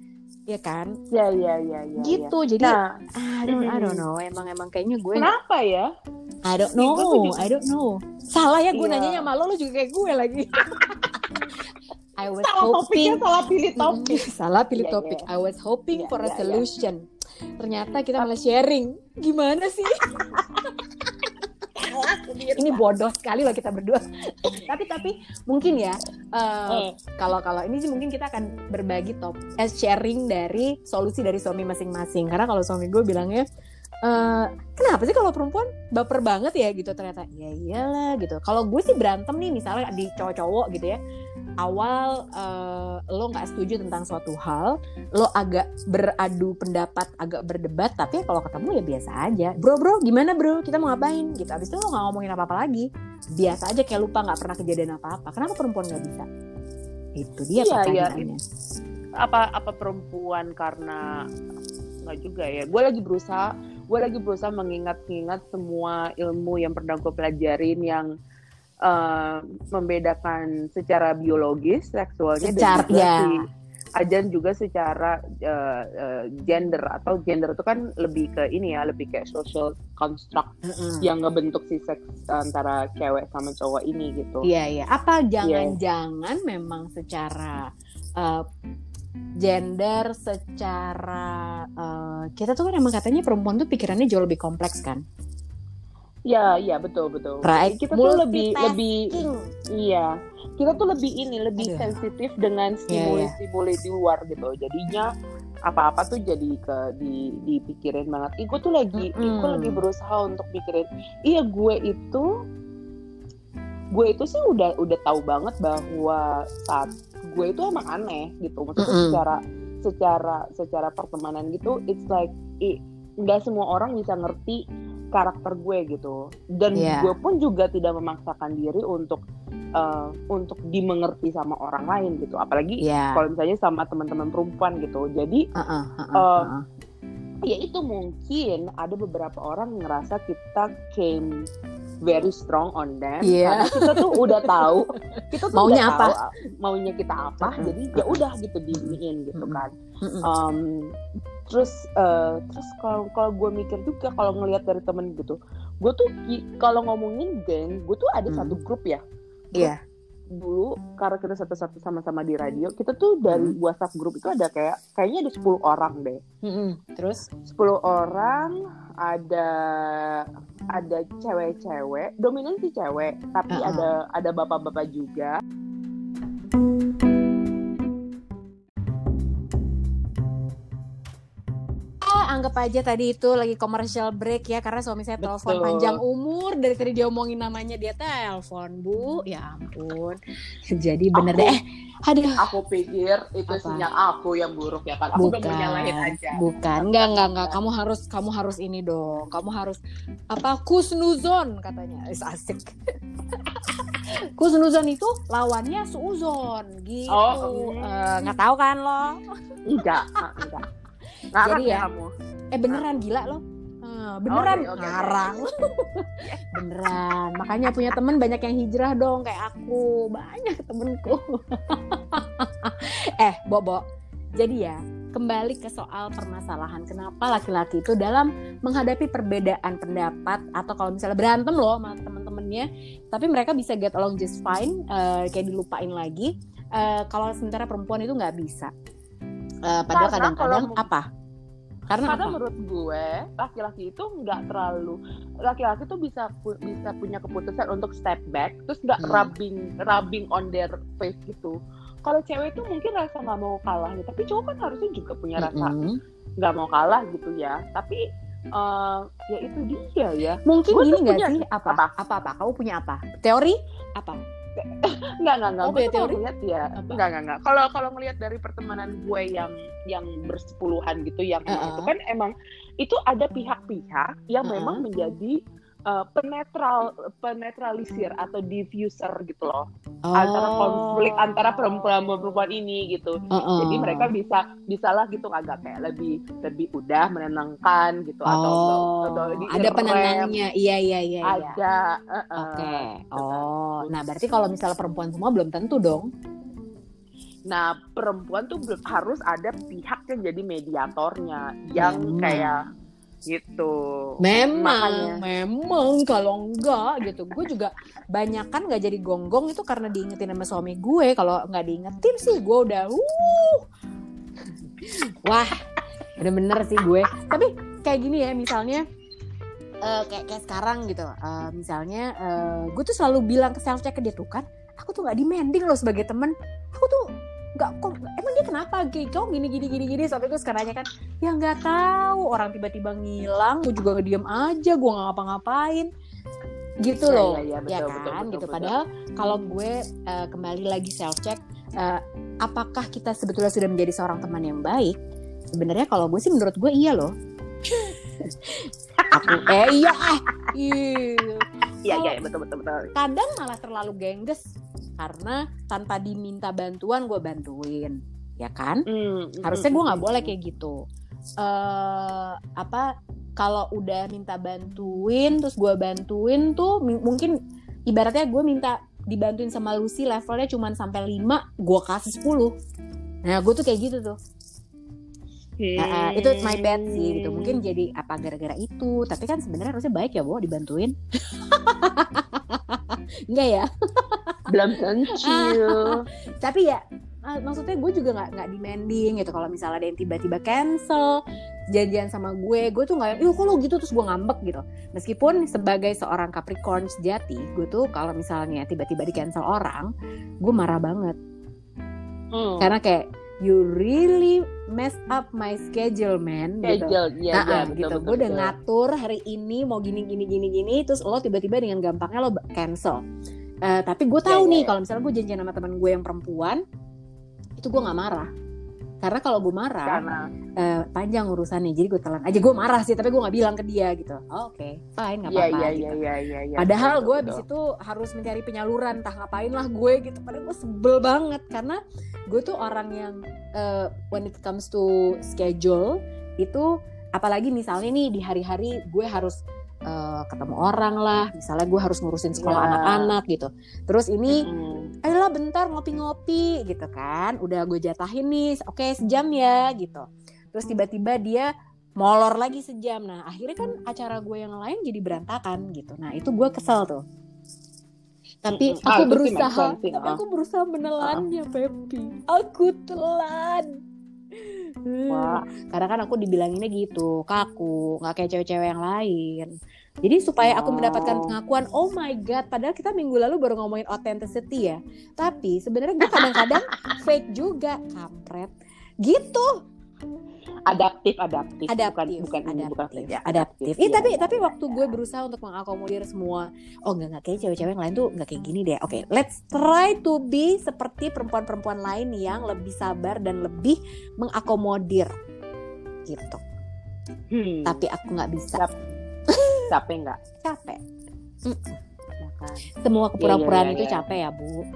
[SPEAKER 1] Ya kan?
[SPEAKER 2] Ya ya ya ya
[SPEAKER 1] gitu
[SPEAKER 2] ya.
[SPEAKER 1] jadi
[SPEAKER 2] nah
[SPEAKER 1] I don't, I don't know. Emang emang kayaknya gue
[SPEAKER 2] kenapa ya?
[SPEAKER 1] I don't know I don't know. Salah ya gue
[SPEAKER 2] Iya.
[SPEAKER 1] nanyanya sama lo lo juga kayak gue lagi (laughs) I was
[SPEAKER 2] salah topiknya
[SPEAKER 1] hoping
[SPEAKER 2] salah pilih topik
[SPEAKER 1] salah pilih
[SPEAKER 2] Iya,
[SPEAKER 1] topik.
[SPEAKER 2] iya.
[SPEAKER 1] I was hoping
[SPEAKER 2] Iya,
[SPEAKER 1] for a
[SPEAKER 2] iya, iya.
[SPEAKER 1] solution. Ternyata kita malah sharing. Gimana sih? (laughs) ini bodoh sekali loh kita berdua. tapi tapi mungkin ya Eh, kalau kalau ini sih mungkin kita akan berbagi top eh, sharing dari solusi dari suami masing-masing. Karena kalau suami gue bilangnya eh, kenapa sih kalau perempuan baper banget ya gitu ternyata ya iyalah gitu. Kalau gue sih berantem nih misalnya di cowok-cowok gitu ya. Awal eh, lo nggak setuju tentang suatu hal, lo agak beradu pendapat, agak berdebat, tapi kalau ketemu ya biasa aja. Bro bro, gimana bro? Kita mau ngapain? Gitu. Abis itu lo nggak ngomongin apa-apa lagi. Biasa aja kayak lupa nggak pernah kejadian apa-apa. Kenapa perempuan nggak bisa? Itu dia
[SPEAKER 2] Iya, iya. apa apa perempuan karena nggak juga ya gue lagi berusaha gue lagi berusaha mengingat-ingat semua ilmu yang pernah gue pelajarin yang eh, membedakan secara biologis seksualnya
[SPEAKER 1] Secara-
[SPEAKER 2] dan juga
[SPEAKER 1] ya.
[SPEAKER 2] si ajan juga secara eh, eh, gender atau gender itu kan lebih ke ini ya lebih kayak social construct
[SPEAKER 1] Mm-mm.
[SPEAKER 2] yang ngebentuk si seks antara cewek sama cowok ini gitu
[SPEAKER 1] Iya iya. Apa jangan-jangan memang secara uh, gender, secara uh, kita tuh kan emang katanya perempuan tuh pikirannya jauh lebih kompleks kan?
[SPEAKER 2] Ya ya betul betul
[SPEAKER 1] Right.
[SPEAKER 2] kita tuh lebih lebih Iya, kita tuh lebih ini lebih
[SPEAKER 1] Aduh.
[SPEAKER 2] sensitif dengan stimuli-stimuli di luar gitu. Jadinya apa-apa tuh jadi ke di dipikirin banget. Ih, gue tuh lagi, ih, gue lagi berusaha untuk pikirin. Iya, gue itu, gue itu sih udah udah tahu banget bahwa saat gue itu emang aneh gitu. Maksudnya
[SPEAKER 1] Mm-mm.
[SPEAKER 2] secara secara secara pertemanan gitu, it's like i- nggak semua orang bisa ngerti karakter gue gitu. Dan
[SPEAKER 1] Iya.
[SPEAKER 2] gue pun juga tidak memaksakan diri untuk uh, untuk dimengerti sama orang lain gitu. Apalagi
[SPEAKER 1] Iya.
[SPEAKER 2] kalau misalnya sama teman-teman perempuan gitu. Jadi
[SPEAKER 1] Uh-uh, uh-uh,
[SPEAKER 2] Uh,
[SPEAKER 1] uh-uh.
[SPEAKER 2] ya itu mungkin ada beberapa orang ngerasa kita came very strong on them
[SPEAKER 1] Iya.
[SPEAKER 2] karena kita tuh udah tahu kita tuh
[SPEAKER 1] Maunya
[SPEAKER 2] udah
[SPEAKER 1] apa?
[SPEAKER 2] tahu maunya kita apa
[SPEAKER 1] Mm-mm.
[SPEAKER 2] jadi ya udah gitu diiniin gitu kan. Um, terus eh, terus kalau kalau gue mikir juga kalau ngelihat dari temen gitu gue tuh kalau ngomongin geng gue tuh ada
[SPEAKER 1] Hmm.
[SPEAKER 2] satu grup ya
[SPEAKER 1] Iya.
[SPEAKER 2] dulu karena kita satu-satu sama-sama di radio kita tuh dari
[SPEAKER 1] Hmm.
[SPEAKER 2] WhatsApp grup itu ada kayak kayaknya ada 10 orang deh
[SPEAKER 1] Mm-mm. Terus?
[SPEAKER 2] 10 orang ada ada cewek-cewek dominan sih cewek tapi
[SPEAKER 1] Uh-uh.
[SPEAKER 2] ada ada bapak-bapak juga
[SPEAKER 1] anggap aja tadi itu lagi commercial break ya karena suami saya telepon panjang umur dari tadi dia omongin namanya dia telepon bu. Ya ampun. Jadi bener
[SPEAKER 2] Aku-
[SPEAKER 1] deh. Eh aduh.
[SPEAKER 2] Aku pikir itu
[SPEAKER 1] Apa?
[SPEAKER 2] sinyal aku yang buruk ya kan aku nyalahin aja.
[SPEAKER 1] Bukan. Enggak enggak enggak. Kamu harus kamu harus ini dong. Kamu harus apa kusnuzon katanya. Is asik. (laughs) Kusnuzon itu lawannya suuzon. Gitu.
[SPEAKER 2] Oh,
[SPEAKER 1] Eh, nggak tahu kan lo?
[SPEAKER 2] Enggak, enggak. Ngarang
[SPEAKER 1] Jadi
[SPEAKER 2] ya
[SPEAKER 1] ya,
[SPEAKER 2] kamu.
[SPEAKER 1] Eh beneran gila lo? Eh, beneran
[SPEAKER 2] Oke, oke, oke.
[SPEAKER 1] ngarang. (laughs) beneran. Makanya punya temen banyak yang hijrah dong kayak aku. Banyak temenku. (laughs) eh, Bobo. Jadi ya, kembali ke soal permasalahan kenapa laki-laki itu dalam menghadapi perbedaan pendapat atau kalau misalnya berantem loh sama temen-temennya, tapi mereka bisa get along just fine, eh, kayak dilupain lagi. Eh, kalau sementara perempuan itu nggak bisa. Eh, padahal kadang-kadang apa? Karena,
[SPEAKER 2] Karena
[SPEAKER 1] apa?
[SPEAKER 2] menurut gue laki-laki itu nggak terlalu laki-laki tuh bisa pu- bisa punya keputusan untuk step back terus nggak
[SPEAKER 1] Hmm.
[SPEAKER 2] rubbing rubbing on their face gitu. Kalau cewek itu mungkin rasa nggak mau kalah gitu, tapi cowok kan harusnya juga punya rasa nggak mau kalah gitu ya. Tapi eh, ya itu dia ya.
[SPEAKER 1] Mungkin gini
[SPEAKER 2] tuh
[SPEAKER 1] nggak
[SPEAKER 2] punya-
[SPEAKER 1] sih? Apa?
[SPEAKER 2] apa?
[SPEAKER 1] apa? Apa? Kamu punya apa? Teori? Apa? (laughs)
[SPEAKER 2] Nggak nggak nggak.
[SPEAKER 1] Oh,
[SPEAKER 2] gue
[SPEAKER 1] teori?
[SPEAKER 2] ya
[SPEAKER 1] Apa?
[SPEAKER 2] nggak nggak nggak. Kalau kalau ngelihat dari pertemanan gue yang yang bersepuluhan gitu yang emang
[SPEAKER 1] Uh-uh.
[SPEAKER 2] itu kan emang itu ada pihak-pihak yang
[SPEAKER 1] Uh-uh.
[SPEAKER 2] memang menjadi uh, penetral penetralisir atau diffuser gitu loh antara
[SPEAKER 1] Oh.
[SPEAKER 2] konflik antara perempuan perempuan ini gitu.
[SPEAKER 1] Uh-uh.
[SPEAKER 2] Jadi mereka bisa bisalah gitu agak kayak lebih lebih udah menenangkan gitu atau
[SPEAKER 1] Oh,
[SPEAKER 2] atau di
[SPEAKER 1] ada
[SPEAKER 2] rem,
[SPEAKER 1] penenangnya. Iya, iya, iya. iya.
[SPEAKER 2] Ada. uh-uh.
[SPEAKER 1] Oke. Oh, nah berarti kalau misalnya perempuan semua belum tentu dong.
[SPEAKER 2] Nah, perempuan tuh harus ada pihak yang jadi mediatornya yang
[SPEAKER 1] Memang.
[SPEAKER 2] kayak gitu.
[SPEAKER 1] Memang,
[SPEAKER 2] Makanya.
[SPEAKER 1] memang kalau enggak gitu, gue juga banyak kan nggak jadi gonggong itu karena diingetin sama suami gue. Kalau nggak diingetin sih, gue udah, uh, wah, bener-bener sih gue. Tapi kayak gini ya, misalnya eh, kayak kayak sekarang gitu, eh, misalnya eh, gue tuh selalu bilang ke self check ke dia tuh kan, aku tuh nggak demanding loh sebagai temen, aku tuh nggak kok emang dia kenapa? Gay? kau gini gini gini gini. Sampai gue sekarang kan ya nggak tahu orang tiba-tiba ngilang gue juga ngediam aja gue nggak ngapa-ngapain. Gitu
[SPEAKER 2] Ya,
[SPEAKER 1] loh.
[SPEAKER 2] ya, ya,
[SPEAKER 1] ya
[SPEAKER 2] betul,
[SPEAKER 1] kan?
[SPEAKER 2] betul, betul,
[SPEAKER 1] gitu.
[SPEAKER 2] betul.
[SPEAKER 1] padahal kalau gue eh, kembali lagi self check apakah kita sebetulnya sudah menjadi seorang teman yang baik? Sebenarnya kalau gue sih menurut gue iya loh aku eh iya ah iya.
[SPEAKER 2] Iya, iya, betul betul betul.
[SPEAKER 1] kadang malah terlalu gengges karena tanpa diminta bantuan gue bantuin ya kan?
[SPEAKER 2] Hmm,
[SPEAKER 1] harusnya gue nggak
[SPEAKER 2] hmm,
[SPEAKER 1] boleh
[SPEAKER 2] hmm.
[SPEAKER 1] kayak gitu. Eh apa kalau udah minta bantuin terus gue bantuin tuh mungkin ibaratnya gue minta dibantuin sama Lucy levelnya cuma sampai 5 gue kasih 10 nah gue tuh kayak gitu tuh Nah, eh, itu my bad sih gitu. Mungkin jadi apa gara-gara itu. Tapi kan sebenarnya harusnya baik ya Bo dibantuin. (laughs) Enggak ya?
[SPEAKER 2] Belum tentu. (laughs)
[SPEAKER 1] tapi ya ah, maksudnya gue juga nggak nggak demanding gitu. Kalau misalnya ada yang tiba-tiba cancel janjian sama gue gue tuh nggak yuk kalau gitu? Terus gue ngambek gitu. Meskipun sebagai seorang Capricorn sejati gue tuh kalau misalnya tiba-tiba di cancel orang gue marah banget.
[SPEAKER 2] Hmm.
[SPEAKER 1] karena kayak you really mess up my schedule man gitu
[SPEAKER 2] Schedule, iya,
[SPEAKER 1] Nah,
[SPEAKER 2] iya,
[SPEAKER 1] ah,
[SPEAKER 2] betul,
[SPEAKER 1] gitu.
[SPEAKER 2] betul,
[SPEAKER 1] Gue udah ngatur hari ini mau gini gini gini gini, terus lo tiba-tiba dengan gampangnya lo cancel. Eh, tapi gue tahu
[SPEAKER 2] Iya,
[SPEAKER 1] nih
[SPEAKER 2] iya.
[SPEAKER 1] kalau misalnya gue janjian sama teman gue yang perempuan, itu gue nggak marah. Karena kalau gue marah,
[SPEAKER 2] Karena
[SPEAKER 1] eh, panjang urusannya. Jadi gue telan aja. Gue marah sih, tapi gue nggak bilang ke dia gitu. Oh, Oke, fine, nggak
[SPEAKER 2] Iya,
[SPEAKER 1] apa-apa.
[SPEAKER 2] iya,
[SPEAKER 1] gitu.
[SPEAKER 2] iya, iya, iya, iya.
[SPEAKER 1] Padahal gue abis itu harus mencari penyaluran, entah ngapain lah gue gitu. Padahal gue sebel banget karena gue tuh orang yang eh, when it comes to schedule itu apalagi misalnya nih di hari-hari gue harus eh, ketemu orang lah, misalnya gue harus ngurusin sekolah
[SPEAKER 2] Ya.
[SPEAKER 1] anak-anak gitu. Terus ini
[SPEAKER 2] Hmm.
[SPEAKER 1] ayolah bentar ngopi-ngopi gitu kan udah gue jatahin nih oke sejam ya gitu terus tiba-tiba dia molor lagi sejam nah akhirnya kan acara gue yang lain jadi berantakan gitu nah itu gue kesel tuh tapi.
[SPEAKER 2] Ah,
[SPEAKER 1] aku
[SPEAKER 2] sih
[SPEAKER 1] berusaha tapi
[SPEAKER 2] ah.
[SPEAKER 1] aku berusaha menelannya Pepi aku telan Hmm,
[SPEAKER 2] Wah.
[SPEAKER 1] karena kan aku dibilanginnya gitu kaku nggak kayak cewek-cewek yang lain. Jadi supaya aku mendapatkan pengakuan oh my god padahal kita minggu lalu baru ngomongin authenticity ya. Tapi sebenarnya gue kadang-kadang (laughs) fake juga kampret. Gitu
[SPEAKER 2] adaptif, adaptif,
[SPEAKER 1] adaptif
[SPEAKER 2] bukan, bukan ini, bukan
[SPEAKER 1] adaptif
[SPEAKER 2] ya,
[SPEAKER 1] adaptif
[SPEAKER 2] iya,
[SPEAKER 1] Ih, tapi
[SPEAKER 2] iya,
[SPEAKER 1] tapi
[SPEAKER 2] iya,
[SPEAKER 1] waktu
[SPEAKER 2] iya.
[SPEAKER 1] gue berusaha untuk mengakomodir semua oh enggak enggak kayak cewek-cewek yang lain tuh enggak kayak gini deh oke let's try to be seperti perempuan-perempuan lain yang lebih sabar dan lebih mengakomodir gitu
[SPEAKER 2] Hmm.
[SPEAKER 1] tapi aku nggak bisa
[SPEAKER 2] Cap- capek nggak?
[SPEAKER 1] capek Mm.
[SPEAKER 2] kan
[SPEAKER 1] Semua kepura-puraan
[SPEAKER 2] iya,
[SPEAKER 1] itu
[SPEAKER 2] iya.
[SPEAKER 1] capek ya, Bu.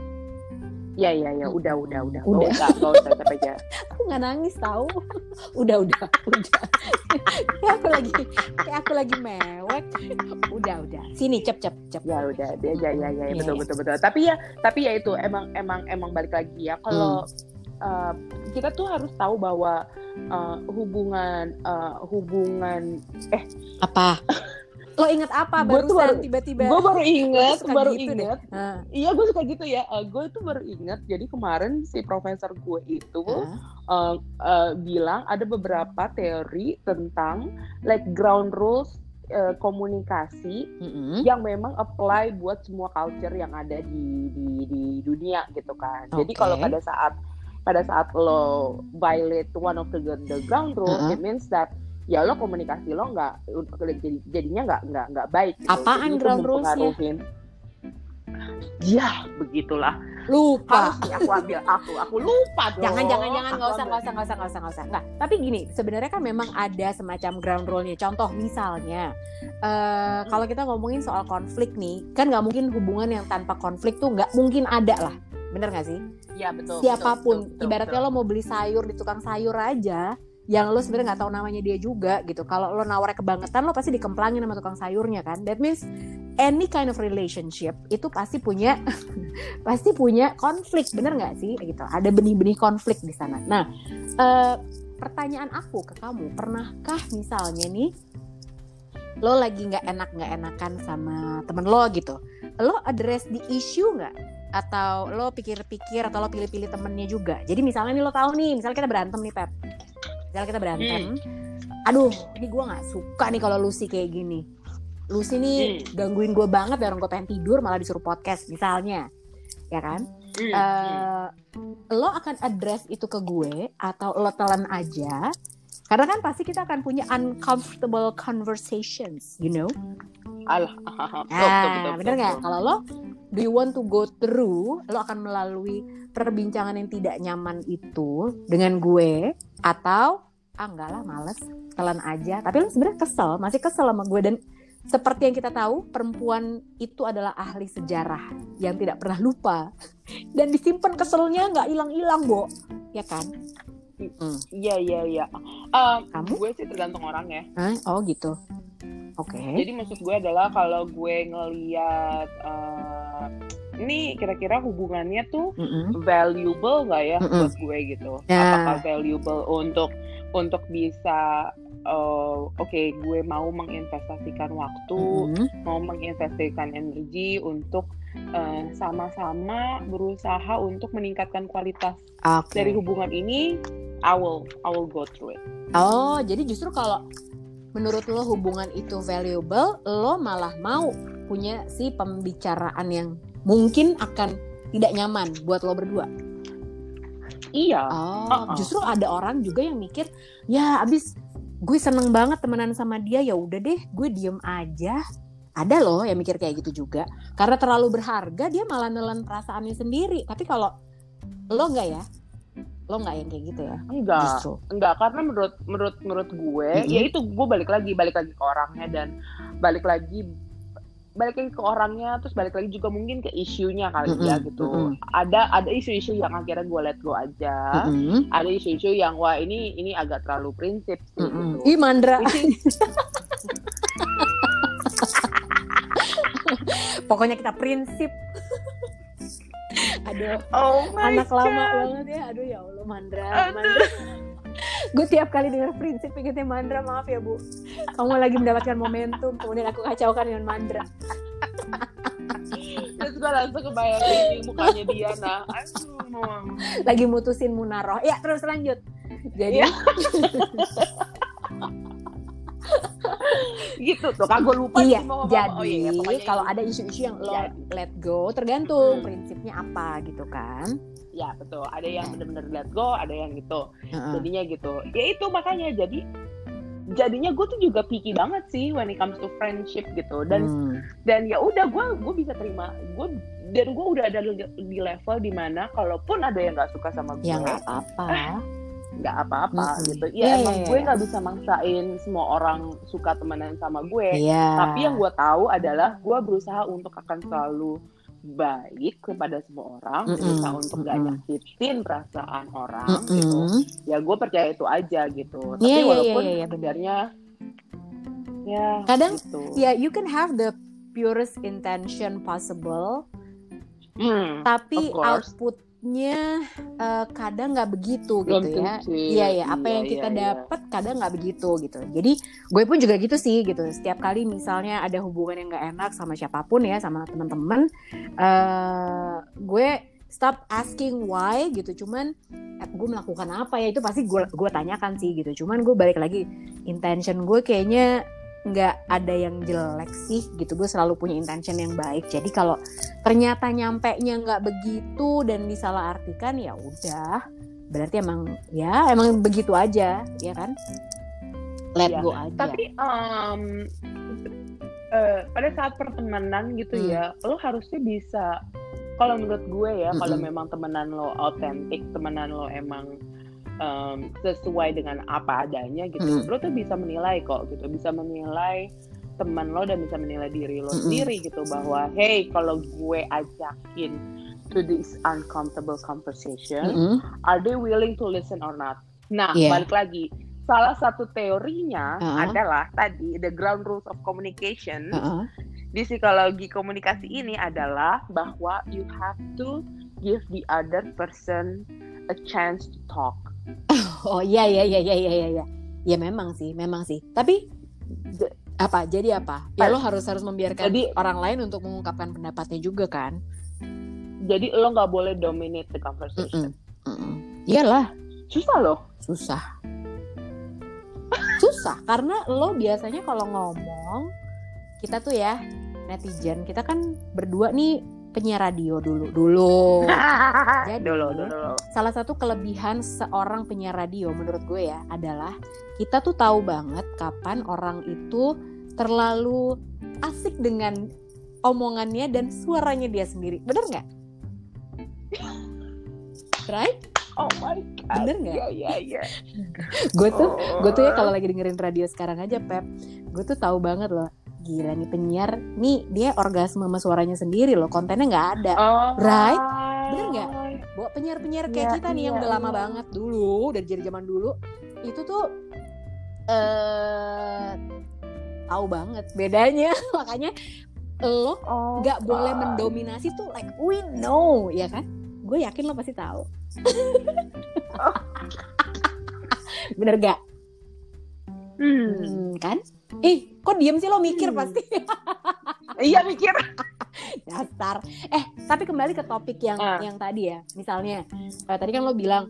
[SPEAKER 2] Ya ya ya udah udah udah
[SPEAKER 1] Udah.
[SPEAKER 2] Gak usah gak usah aja (laughs)
[SPEAKER 1] Aku nggak nangis tahu. (laughs) udah, udah, udah. (laughs) kayak aku lagi kayak aku lagi mewek. Udah, udah. Sini cep cep cep.
[SPEAKER 2] ya udah dia ya ya ya, ya,
[SPEAKER 1] Iya,
[SPEAKER 2] betul
[SPEAKER 1] iya.
[SPEAKER 2] betul betul tapi ya tapi ya itu emang emang emang balik lagi ya kalau uh, kita tuh harus tahu bahwa uh, hubungan uh, hubungan
[SPEAKER 1] Apa? Lo inget apa
[SPEAKER 2] Gua
[SPEAKER 1] barusan
[SPEAKER 2] baru-
[SPEAKER 1] tiba-tiba?
[SPEAKER 2] gue baru inget
[SPEAKER 1] suka
[SPEAKER 2] baru
[SPEAKER 1] gitu deh.
[SPEAKER 2] inget
[SPEAKER 1] Hah,
[SPEAKER 2] iya gue suka gitu ya gue tuh baru inget jadi kemarin si profesor gue itu
[SPEAKER 1] hah.
[SPEAKER 2] uh, uh, bilang ada beberapa teori tentang like ground rules uh, komunikasi
[SPEAKER 1] Mm-mm.
[SPEAKER 2] yang memang apply buat semua culture yang ada di di, di dunia gitu kan. Jadi
[SPEAKER 1] Oke.
[SPEAKER 2] kalau pada saat pada saat lo violate one of the, the ground rules,
[SPEAKER 1] Uh-uh.
[SPEAKER 2] it means that ya lo komunikasi lo nggak jadi jadinya nggak nggak nggak baik. Gitu.
[SPEAKER 1] Apaan
[SPEAKER 2] Jadi
[SPEAKER 1] ground rules-nya?
[SPEAKER 2] Ya begitulah.
[SPEAKER 1] Lupa.
[SPEAKER 2] Harus nih aku ambil aku aku lupa dong.
[SPEAKER 1] Jangan, jangan, jangan, nggak usah, nggak usah, nggak usah, nggak usah, nggak usah. Nggak. Tapi gini, sebenarnya kan memang ada semacam ground rule-nya. Contoh misalnya, eh kalau kita ngomongin soal konflik nih, kan nggak mungkin hubungan yang tanpa konflik tuh nggak mungkin ada lah. Bener nggak sih?
[SPEAKER 2] Ya betul.
[SPEAKER 1] Siapa pun,
[SPEAKER 2] betul, betul,
[SPEAKER 1] ibaratnya
[SPEAKER 2] betul.
[SPEAKER 1] lo mau beli sayur di tukang sayur aja, yang lo sebenarnya nggak tahu namanya dia juga gitu. Kalau lo nawarnya kebangetan, lo pasti dikemplangin sama tukang sayurnya kan. That means any kind of relationship itu pasti punya (laughs) pasti punya konflik, bener nggak sih? Gitu. Ada benih-benih konflik di sana. Nah, eh, pertanyaan aku ke kamu, pernahkah misalnya nih lo lagi nggak enak nggak enakan sama temen lo gitu, lo address di issue nggak? Atau lo pikir-pikir atau lo pilih-pilih temennya juga? Jadi misalnya nih lo tahu nih, misalnya kita berantem nih Pep, misalnya kita berantem, aduh ini gue nggak suka nih kalau Lucy kayak gini. Lucy nih gangguin gue banget dan gue pengen tidur malah disuruh podcast misalnya, ya kan?
[SPEAKER 2] Hmm, hmm.
[SPEAKER 1] eh lo akan address itu ke gue atau lo telan aja karena kan pasti kita akan punya uncomfortable conversations you know?
[SPEAKER 2] Alah, (laughs)
[SPEAKER 1] ah bener nggak? Kalau lo do you want to go through lo akan melalui perbincangan yang tidak nyaman itu dengan gue atau ah enggak lah males telan aja. Tapi lo sebenarnya kesel masih kesel sama gue. Dan seperti yang kita tahu perempuan itu adalah ahli sejarah yang tidak pernah lupa. (laughs) Dan disimpan keselnya nggak hilang-hilang bo. Ya kan
[SPEAKER 2] Iya iya iya. Um,
[SPEAKER 1] Kamu?
[SPEAKER 2] Gue sih tergantung orang ya.
[SPEAKER 1] Hah? oh gitu oke
[SPEAKER 2] Jadi maksud gue adalah kalau gue ngeliat uh, ini kira-kira hubungannya tuh
[SPEAKER 1] Mm-mm.
[SPEAKER 2] valuable nggak ya
[SPEAKER 1] Mm-mm.
[SPEAKER 2] buat gue gitu?
[SPEAKER 1] Ya.
[SPEAKER 2] Apakah valuable untuk untuk bisa uh, oke gue mau menginvestasikan waktu,
[SPEAKER 1] Mm-mm.
[SPEAKER 2] mau menginvestasikan energi untuk uh, sama-sama berusaha untuk meningkatkan kualitas
[SPEAKER 1] oke
[SPEAKER 2] dari hubungan ini. I will I will go through it.
[SPEAKER 1] Oh, jadi justru kalau menurut lo hubungan itu valuable, lo malah mau punya si pembicaraan yang mungkin akan tidak nyaman buat lo berdua.
[SPEAKER 2] Iya.
[SPEAKER 1] Oh,
[SPEAKER 2] Uh-uh.
[SPEAKER 1] justru ada orang juga yang mikir, ya abis gue seneng banget temenan sama dia, ya udah deh, gue diem aja. Ada loh yang mikir kayak gitu juga. Karena terlalu berharga, dia malah nelen perasaannya sendiri. Tapi kalau lo nggak ya, lo nggak yang kayak gitu ya,
[SPEAKER 2] Enggak.
[SPEAKER 1] justru.
[SPEAKER 2] Enggak, karena menurut menurut menurut gue,
[SPEAKER 1] Mm-mm.
[SPEAKER 2] ya itu gue balik lagi, balik lagi ke orangnya dan balik lagi balik lagi ke orangnya, terus balik lagi juga mungkin ke isunya kali ya
[SPEAKER 1] Mm-mm,
[SPEAKER 2] gitu.
[SPEAKER 1] mm-mm.
[SPEAKER 2] Ada ada isu-isu yang akhirnya gue let go aja.
[SPEAKER 1] Mm-mm.
[SPEAKER 2] Ada isu-isu yang wah ini ini agak terlalu prinsip sih
[SPEAKER 1] Mm-mm.
[SPEAKER 2] gitu.
[SPEAKER 1] Ih Mandra, (laughs) pokoknya kita prinsip. (laughs) Aduh,
[SPEAKER 2] oh my
[SPEAKER 1] anak lama
[SPEAKER 2] God.
[SPEAKER 1] banget ya. Aduh ya Allah Mandra,
[SPEAKER 2] Aduh.
[SPEAKER 1] Mandra. Gue tiap kali dengar prinsip ingetnya Mandra, maaf ya Bu. Kamu lagi mendapatkan momentum, kemudian aku kacaukan dengan Mandra.
[SPEAKER 2] Terus gue langsung kebayang ini mukanya dia nah. Aduh, mau.
[SPEAKER 1] Lagi mutusin Munaroh. Ya terus lanjut. Jadi
[SPEAKER 2] Iya. (laughs) gitu tuh, kan gue lupa
[SPEAKER 1] iya,
[SPEAKER 2] sih mau
[SPEAKER 1] jadi
[SPEAKER 2] Oh, iya, pokoknya
[SPEAKER 1] kalau ada isu-isu yang lo
[SPEAKER 2] Jadi.
[SPEAKER 1] let go, tergantung
[SPEAKER 2] Hmm.
[SPEAKER 1] prinsipnya apa gitu kan.
[SPEAKER 2] ya betul ada yang bener-bener let go ada yang gitu
[SPEAKER 1] Heeh.
[SPEAKER 2] jadinya gitu ya itu makanya jadi jadinya gue tuh juga picky banget sih when it comes to friendship gitu dan
[SPEAKER 1] Hmm.
[SPEAKER 2] dan ya udah gue gue bisa terima gue dan gue udah ada di di level di mana kalaupun ada yang nggak suka sama gue
[SPEAKER 1] Ya nggak apa-apa. (laughs)
[SPEAKER 2] nggak apa-apa
[SPEAKER 1] Mm-mm.
[SPEAKER 2] gitu ya
[SPEAKER 1] Iya,
[SPEAKER 2] emang
[SPEAKER 1] iya,
[SPEAKER 2] gue
[SPEAKER 1] iya.
[SPEAKER 2] nggak bisa maksain semua orang suka temenan sama gue
[SPEAKER 1] Iya.
[SPEAKER 2] tapi yang gue tahu adalah gue berusaha untuk akan selalu baik kepada semua orang
[SPEAKER 1] Mm-mm.
[SPEAKER 2] berusaha untuk gak
[SPEAKER 1] Mm-mm.
[SPEAKER 2] nyakitin perasaan orang
[SPEAKER 1] Mm-mm.
[SPEAKER 2] gitu ya gue percaya itu aja gitu tapi
[SPEAKER 1] Iya, iya,
[SPEAKER 2] walaupun
[SPEAKER 1] iya, iya, benar.
[SPEAKER 2] sebenarnya ya
[SPEAKER 1] Kadang,
[SPEAKER 2] gitu.
[SPEAKER 1] Ya, you can have the purest intention possible,
[SPEAKER 2] Hmm,
[SPEAKER 1] tapi
[SPEAKER 2] Of
[SPEAKER 1] outputnya eh, kadang nggak begitu
[SPEAKER 2] belum
[SPEAKER 1] gitu ya.
[SPEAKER 2] tentu.
[SPEAKER 1] Iya ya, apa
[SPEAKER 2] Iya,
[SPEAKER 1] yang kita
[SPEAKER 2] iya, iya.
[SPEAKER 1] dapat kadang nggak begitu gitu. Jadi gue pun juga gitu sih gitu. Setiap kali misalnya ada hubungan yang nggak enak sama siapa pun ya, sama teman-teman, eh gue stop asking why gitu. Cuman eh, gue melakukan apa ya itu pasti gue gue tanyakan sih gitu. Cuman gue balik lagi intention gue kayaknya nggak ada yang jelek sih gitu. Gue selalu punya intention yang baik. Jadi kalau ternyata nyampe nya nggak begitu dan disalahartikan ya udah berarti emang ya emang begitu aja ya kan let
[SPEAKER 2] Iya.
[SPEAKER 1] go aja
[SPEAKER 2] Tapi um, eh, pada saat pertemanan gitu
[SPEAKER 1] Hmm.
[SPEAKER 2] ya, lo harusnya bisa. Kalau menurut gue ya, kalau
[SPEAKER 1] Mm-mm.
[SPEAKER 2] memang temenan lo autentik, temenan lo emang um, sesuai dengan apa adanya gitu,
[SPEAKER 1] Mm.
[SPEAKER 2] lo tuh bisa menilai kok gitu, bisa menilai teman lo dan bisa menilai diri lo
[SPEAKER 1] Mm-mm.
[SPEAKER 2] sendiri gitu bahwa hey kalau gue ajakin to this uncomfortable conversation
[SPEAKER 1] Mm-mm.
[SPEAKER 2] are they willing to listen or not? Nah,
[SPEAKER 1] Iya.
[SPEAKER 2] balik lagi. Salah satu teorinya
[SPEAKER 1] Uh-uh.
[SPEAKER 2] adalah tadi the ground rules of communication
[SPEAKER 1] Uh-uh.
[SPEAKER 2] di psikologi komunikasi ini adalah bahwa you have to give the other person a chance to talk. (laughs)
[SPEAKER 1] oh iya iya iya iya iya iya ya memang sih memang sih tapi apa jadi apa ya lo harus harus membiarkan
[SPEAKER 2] Jadi-
[SPEAKER 1] orang lain untuk mengungkapkan pendapatnya juga kan
[SPEAKER 2] Jadi lo nggak boleh dominate the conversation.
[SPEAKER 1] Mm-mm. Mm-mm. iyalah
[SPEAKER 2] Susah loh.
[SPEAKER 1] susah susah karena lo biasanya kalau ngomong kita tuh ya netizen kita kan berdua nih penyiar radio dulu dulu (laughs) Jadi-
[SPEAKER 2] dulu, dulu.
[SPEAKER 1] salah satu kelebihan seorang penyiar radio menurut gue ya adalah kita tuh tahu banget kapan orang itu terlalu asik dengan omongannya dan suaranya dia sendiri bener nggak (laughs) right
[SPEAKER 2] Oh my god.
[SPEAKER 1] Bener nggak?
[SPEAKER 2] Iya, iya, iya.
[SPEAKER 1] gue tuh gue tuh ya
[SPEAKER 2] Oh.
[SPEAKER 1] kalau lagi dengerin radio sekarang aja Pep gue tuh tahu banget loh gila nih penyiar nih dia orgasme sama suaranya sendiri loh kontennya nggak ada
[SPEAKER 2] Oh,
[SPEAKER 1] Right? Bener nggak? bawa penyiar-penyiar kayak
[SPEAKER 2] Iya,
[SPEAKER 1] kita nih yang
[SPEAKER 2] iya,
[SPEAKER 1] udah lama
[SPEAKER 2] iya.
[SPEAKER 1] banget dulu dari dari zaman dulu itu tuh eh tahu banget bedanya (laughs) makanya lo
[SPEAKER 2] Oh,
[SPEAKER 1] nggak boleh
[SPEAKER 2] God.
[SPEAKER 1] mendominasi tuh like we know ya kan gue yakin lo pasti tahu (laughs) bener gak
[SPEAKER 2] Hmm.
[SPEAKER 1] Hmm, kan ih kok diem sih lo mikir
[SPEAKER 2] Hmm.
[SPEAKER 1] pasti (laughs)
[SPEAKER 2] Iya mikir. (laughs)
[SPEAKER 1] dasar eh tapi kembali ke topik yang
[SPEAKER 2] Ah.
[SPEAKER 1] yang tadi ya misalnya eh, tadi kan lo bilang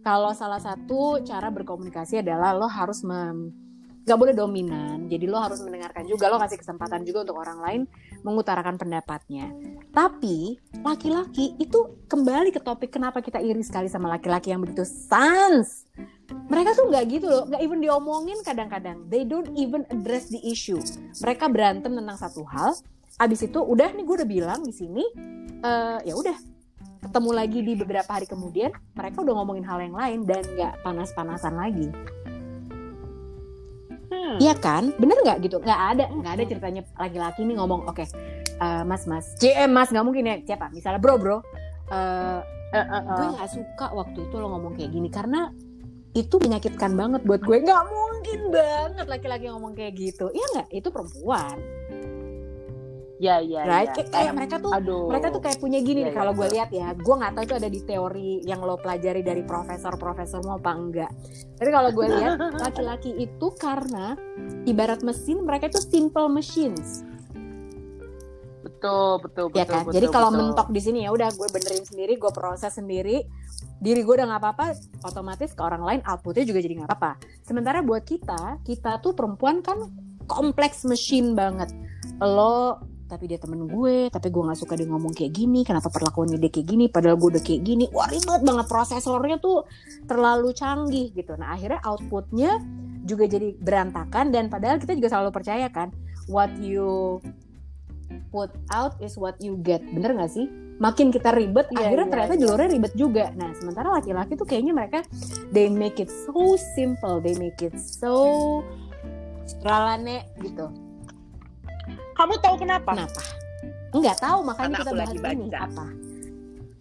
[SPEAKER 1] kalau salah satu cara berkomunikasi adalah lo harus mem nggak boleh dominan. Jadi lo harus mendengarkan juga lo kasih kesempatan juga untuk orang lain mengutarakan pendapatnya. Tapi laki-laki itu kembali ke topik kenapa kita iri sekali sama laki-laki yang begitu sans. Mereka tuh nggak gitu loh nggak even diomongin kadang-kadang. They don't even address the issue. Mereka berantem tentang satu hal abis itu udah nih gue udah bilang di sini eh, ya udah. Ketemu lagi di beberapa hari kemudian mereka udah ngomongin hal yang lain dan nggak panas-panasan lagi
[SPEAKER 2] Hmm.
[SPEAKER 1] Iya kan? Bener nggak gitu? Nggak ada nggak ada ceritanya. Laki-laki nih ngomong oke eh, mas mas CM mas nggak mungkin ya. Siapa? Misalnya bro bro eh,
[SPEAKER 2] Eh, eh,
[SPEAKER 1] gue
[SPEAKER 2] eh.
[SPEAKER 1] nggak suka waktu itu lo ngomong kayak gini karena itu menyakitkan banget buat gue. Nggak mungkin banget laki-laki ngomong kayak gitu. Iya nggak? Itu perempuan
[SPEAKER 2] Ya, ya,
[SPEAKER 1] right
[SPEAKER 2] ya.
[SPEAKER 1] kayak, mereka tuh
[SPEAKER 2] Aduh.
[SPEAKER 1] mereka tuh kayak punya gini
[SPEAKER 2] Iya,
[SPEAKER 1] nih
[SPEAKER 2] iya,
[SPEAKER 1] kalau gue lihat ya gue nggak tahu itu ada di teori yang lo pelajari dari profesor-profesor mau apa enggak tapi kalau gue lihat (laughs) laki-laki itu karena ibarat mesin mereka itu simple machines
[SPEAKER 2] betul, betul, betul.
[SPEAKER 1] ya kan
[SPEAKER 2] betul,
[SPEAKER 1] jadi kalau
[SPEAKER 2] betul.
[SPEAKER 1] mentok di sini ya udah gue benerin sendiri gue proses sendiri diri gue udah nggak apa-apa otomatis ke orang lain outputnya juga jadi nggak apa-apa sementara buat kita kita tuh perempuan kan kompleks mesin banget lo tapi dia temen gue tapi gue nggak suka dia ngomong kayak gini kenapa perlakuannya dia kayak gini padahal gue udah kayak gini. Wah ribet banget prosesornya tuh terlalu canggih gitu. Nah akhirnya outputnya juga jadi berantakan dan padahal kita juga selalu percaya kan what you put out is what you get. Bener gak sih? Makin kita ribet
[SPEAKER 2] Iya,
[SPEAKER 1] akhirnya
[SPEAKER 2] iya,
[SPEAKER 1] ternyata
[SPEAKER 2] iya.
[SPEAKER 1] jalurnya ribet juga. Nah sementara laki-laki tuh kayaknya mereka they make it so simple they make it so stralane gitu
[SPEAKER 2] Kamu tahu kenapa?
[SPEAKER 1] kenapa nggak tahu makanya
[SPEAKER 2] Karena
[SPEAKER 1] kita
[SPEAKER 2] aku
[SPEAKER 1] bahas
[SPEAKER 2] lagi
[SPEAKER 1] ini
[SPEAKER 2] baca.
[SPEAKER 1] apa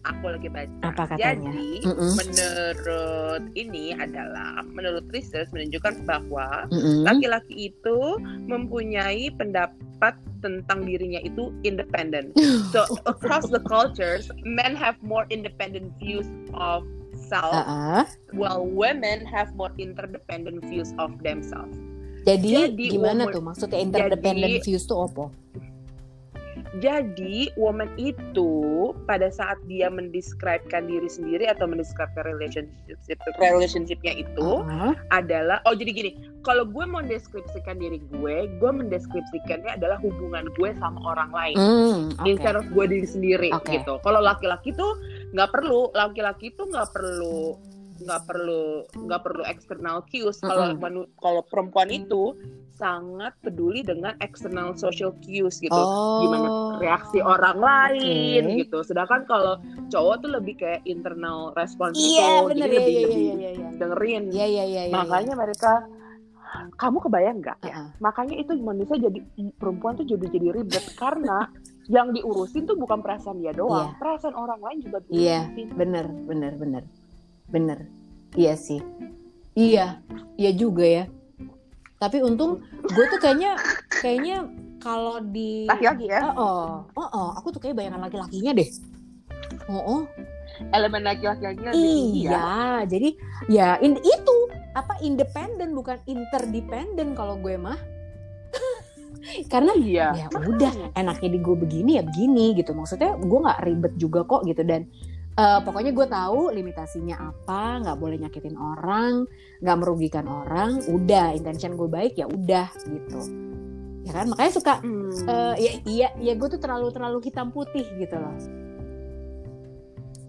[SPEAKER 2] Aku lagi baca.
[SPEAKER 1] Apa katanya?
[SPEAKER 2] Jadi
[SPEAKER 1] Mm-mm.
[SPEAKER 2] menurut ini adalah menurut research menunjukkan bahwa laki-laki itu mempunyai pendapat tentang dirinya itu independent. (laughs) So across the cultures, men have more independent views of self,
[SPEAKER 1] Ah, ah.
[SPEAKER 2] while women have more interdependent views of themselves.
[SPEAKER 1] Jadi,
[SPEAKER 2] Jadi,
[SPEAKER 1] gimana
[SPEAKER 2] woman-
[SPEAKER 1] tuh? Maksudnya interdependent
[SPEAKER 2] jadi-
[SPEAKER 1] views tuh apa?
[SPEAKER 2] Jadi woman itu pada saat dia mendescribekan diri sendiri atau mendescribekan relationship relationshipnya itu
[SPEAKER 1] Ah,
[SPEAKER 2] adalah oh jadi gini. Kalau gue mau mendeskripsikan diri gue gue mendeskripsikannya adalah hubungan gue sama orang lain.
[SPEAKER 1] Hmm, oke.
[SPEAKER 2] instead of gue diri sendiri
[SPEAKER 1] Oke.
[SPEAKER 2] gitu. Kalau laki-laki tuh nggak perlu. Laki-laki tuh nggak perlu nggak perlu nggak perlu external cues kalau
[SPEAKER 1] Mm-mm.
[SPEAKER 2] manu- kalau perempuan itu sangat peduli dengan external social cues gitu
[SPEAKER 1] oh,
[SPEAKER 2] gimana reaksi orang lain
[SPEAKER 1] Oke.
[SPEAKER 2] gitu. Sedangkan kalau cowok tuh lebih kayak internal response
[SPEAKER 1] iya
[SPEAKER 2] gitu,
[SPEAKER 1] bener
[SPEAKER 2] jadi
[SPEAKER 1] ya
[SPEAKER 2] lebih,
[SPEAKER 1] iya
[SPEAKER 2] lebih
[SPEAKER 1] iya iya iya
[SPEAKER 2] dengerin.
[SPEAKER 1] iya iya iya iya.
[SPEAKER 2] Makanya mereka kamu kebayang nggak ya?
[SPEAKER 1] Ah, ah.
[SPEAKER 2] Makanya itu manusia jadi perempuan tuh jadi jadi ribet karena yang diurusin tuh bukan perasaan dia doang,
[SPEAKER 1] Iya.
[SPEAKER 2] perasaan orang lain juga
[SPEAKER 1] Iya.
[SPEAKER 2] diurusin.
[SPEAKER 1] bener bener bener bener. Iya sih. Iya. Iya juga ya. Tapi untung gue tuh kayaknya kayaknya kalau di
[SPEAKER 2] Laki-laki ya,
[SPEAKER 1] oh oh oh aku tuh kayak bayangan laki-lakinya deh. Oh oh
[SPEAKER 2] elemen laki-laki lebih tinggi ya.
[SPEAKER 1] iya jadi ya in- itu. Apa independen bukan interdependen kalau gue mah. (laughs) Karena
[SPEAKER 2] Iya.
[SPEAKER 1] ya udah enaknya di gue begini ya begini gitu. Maksudnya gue nggak ribet juga kok gitu. Dan eh, pokoknya gue tahu limitasinya apa nggak boleh nyakitin orang nggak merugikan orang udah intention gue baik ya udah gitu ya kan makanya suka
[SPEAKER 2] Hmm.
[SPEAKER 1] eh, ya iya ya gue tuh terlalu terlalu hitam putih gitu loh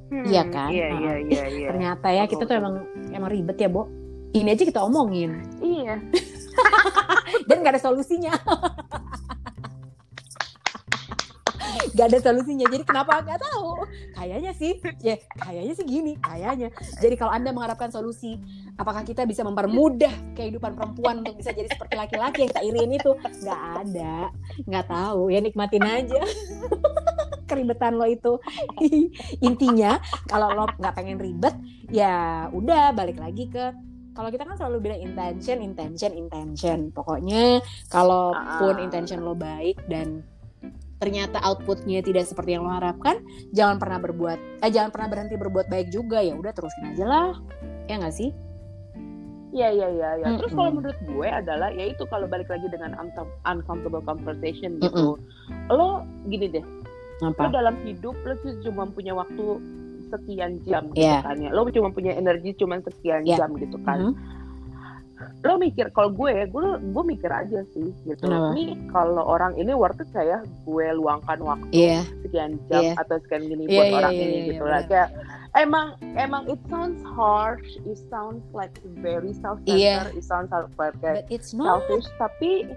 [SPEAKER 2] Hmm,
[SPEAKER 1] iya kan?
[SPEAKER 2] Iya, iya, iya, iya.
[SPEAKER 1] ternyata ya kita tuh emang emang ribet ya Bo ini aja kita omongin
[SPEAKER 2] Iya. (laughs)
[SPEAKER 1] dan nggak ada solusinya (laughs) Gak ada solusinya. Jadi kenapa? Nggak tahu. Kayaknya sih ya kayaknya sih gini kayaknya. Jadi kalau anda mengharapkan solusi apakah kita bisa mempermudah kehidupan perempuan untuk bisa jadi seperti laki-laki yang tak irin itu? Nggak ada. Nggak tahu. Ya nikmatin aja. Keribetan lo itu. (laughs) Intinya kalau lo nggak pengen ribet ya udah balik lagi ke kalau kita kan selalu bilang intention, intention, intention. Pokoknya kalaupun
[SPEAKER 2] Ah.
[SPEAKER 1] intention lo baik dan ternyata outputnya tidak seperti yang lo harapkan, jangan pernah berbuat, eh jangan pernah berhenti berbuat baik juga ya. Udah terusin aja lah, ya nggak sih?
[SPEAKER 2] Iya iya iya. iya. Terus
[SPEAKER 1] Mm-mm.
[SPEAKER 2] kalau menurut gue adalah ya itu kalau balik lagi dengan uncom- uncomfortable conversation gitu. Lo gini deh, lo
[SPEAKER 1] Apa?
[SPEAKER 2] dalam hidup lo cuma punya waktu sekian jam gitu
[SPEAKER 1] Iya.
[SPEAKER 2] kan ya. Lo cuma punya energi cuma sekian
[SPEAKER 1] Iya.
[SPEAKER 2] jam gitu kan.
[SPEAKER 1] Mhm.
[SPEAKER 2] Lo mikir kalau gue gue gue mikir aja sih gitu.
[SPEAKER 1] Kenapa?
[SPEAKER 2] Nih kalau orang ini worth it kayak gue luangkan waktu
[SPEAKER 1] Iya,
[SPEAKER 2] sekian jam
[SPEAKER 1] Iya.
[SPEAKER 2] atau sekian gini
[SPEAKER 1] Iya,
[SPEAKER 2] buat
[SPEAKER 1] iya,
[SPEAKER 2] orang
[SPEAKER 1] iya,
[SPEAKER 2] ini
[SPEAKER 1] iya,
[SPEAKER 2] gitu
[SPEAKER 1] iya,
[SPEAKER 2] lah
[SPEAKER 1] benar.
[SPEAKER 2] kayak emang emang it sounds harsh it sounds like very self centered
[SPEAKER 1] Iya.
[SPEAKER 2] it sounds like kayak
[SPEAKER 1] it's not.
[SPEAKER 2] selfish tapi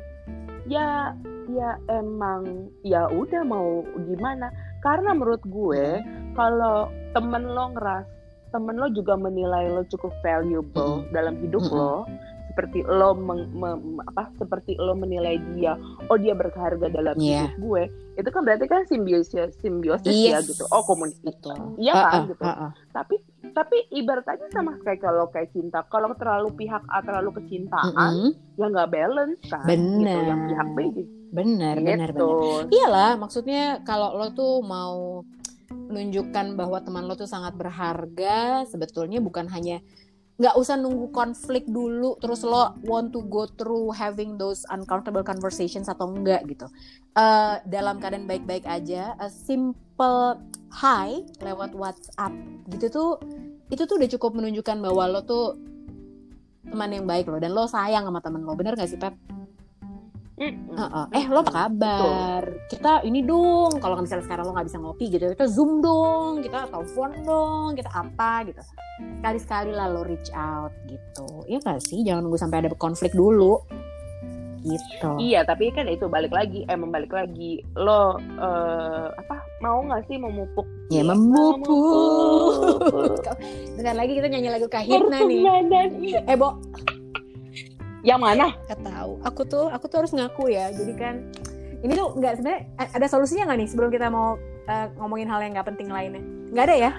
[SPEAKER 2] ya ya emang ya udah mau gimana karena menurut gue kalau temen lo ngeras temen lo juga menilai lo cukup valuable dalam hidup
[SPEAKER 1] Mm-mm.
[SPEAKER 2] lo seperti lo meng- me- apa seperti lo menilai dia oh dia berharga dalam
[SPEAKER 1] Iya.
[SPEAKER 2] hidup gue itu kan berarti kan simbiosis simbiosis ya
[SPEAKER 1] Yes.
[SPEAKER 2] gitu oh komunikasi iya
[SPEAKER 1] Ah,
[SPEAKER 2] kan gitu
[SPEAKER 1] ah, ah.
[SPEAKER 2] tapi tapi ibarat aja sama kayak kalau kayak cinta kalau terlalu pihak A terlalu kecintaan
[SPEAKER 1] Mm-mm.
[SPEAKER 2] ya nggak balance kan gitu
[SPEAKER 1] Bener.
[SPEAKER 2] yang pihak B gitu
[SPEAKER 1] Benar, benar, benar.
[SPEAKER 2] gitu
[SPEAKER 1] Iyalah, maksudnya kalau lo tuh mau menunjukkan bahwa teman lo tuh sangat berharga, sebetulnya bukan hanya nggak usah nunggu konflik dulu, terus lo want to go through having those uncomfortable conversations atau enggak gitu. Eh, dalam keadaan baik-baik aja, a simple hi lewat WhatsApp gitu tuh, itu tuh udah cukup menunjukkan bahwa lo tuh teman yang baik lo dan lo sayang sama teman lo, bener gak sih Pep?
[SPEAKER 2] Mm-mm.
[SPEAKER 1] Heeh. Eh lo apa kabar? Kita ini dong. Kalau misalnya sekarang lo nggak bisa ngopi gitu, kita zoom dong, kita telepon dong, kita apa gitu. Sekali-sekali lah lo reach out gitu. Iya gak sih? Jangan nunggu sampai ada konflik dulu. Gitu.
[SPEAKER 2] Iya, tapi kan itu balik lagi, emang balik lagi. Lo eh, apa mau nggak sih memupuk
[SPEAKER 1] Ya memupuk. (laughs) Bentar lagi kita nyanyi lagu Kahitna nih. Eh, Bo.
[SPEAKER 2] Yang mana?
[SPEAKER 1] Gak tahu. Aku tuh aku tuh harus ngaku ya. Jadi kan ini tuh nggak sebenarnya ada solusinya nggak nih sebelum kita mau uh, ngomongin hal yang nggak penting lainnya? Nggak ada ya?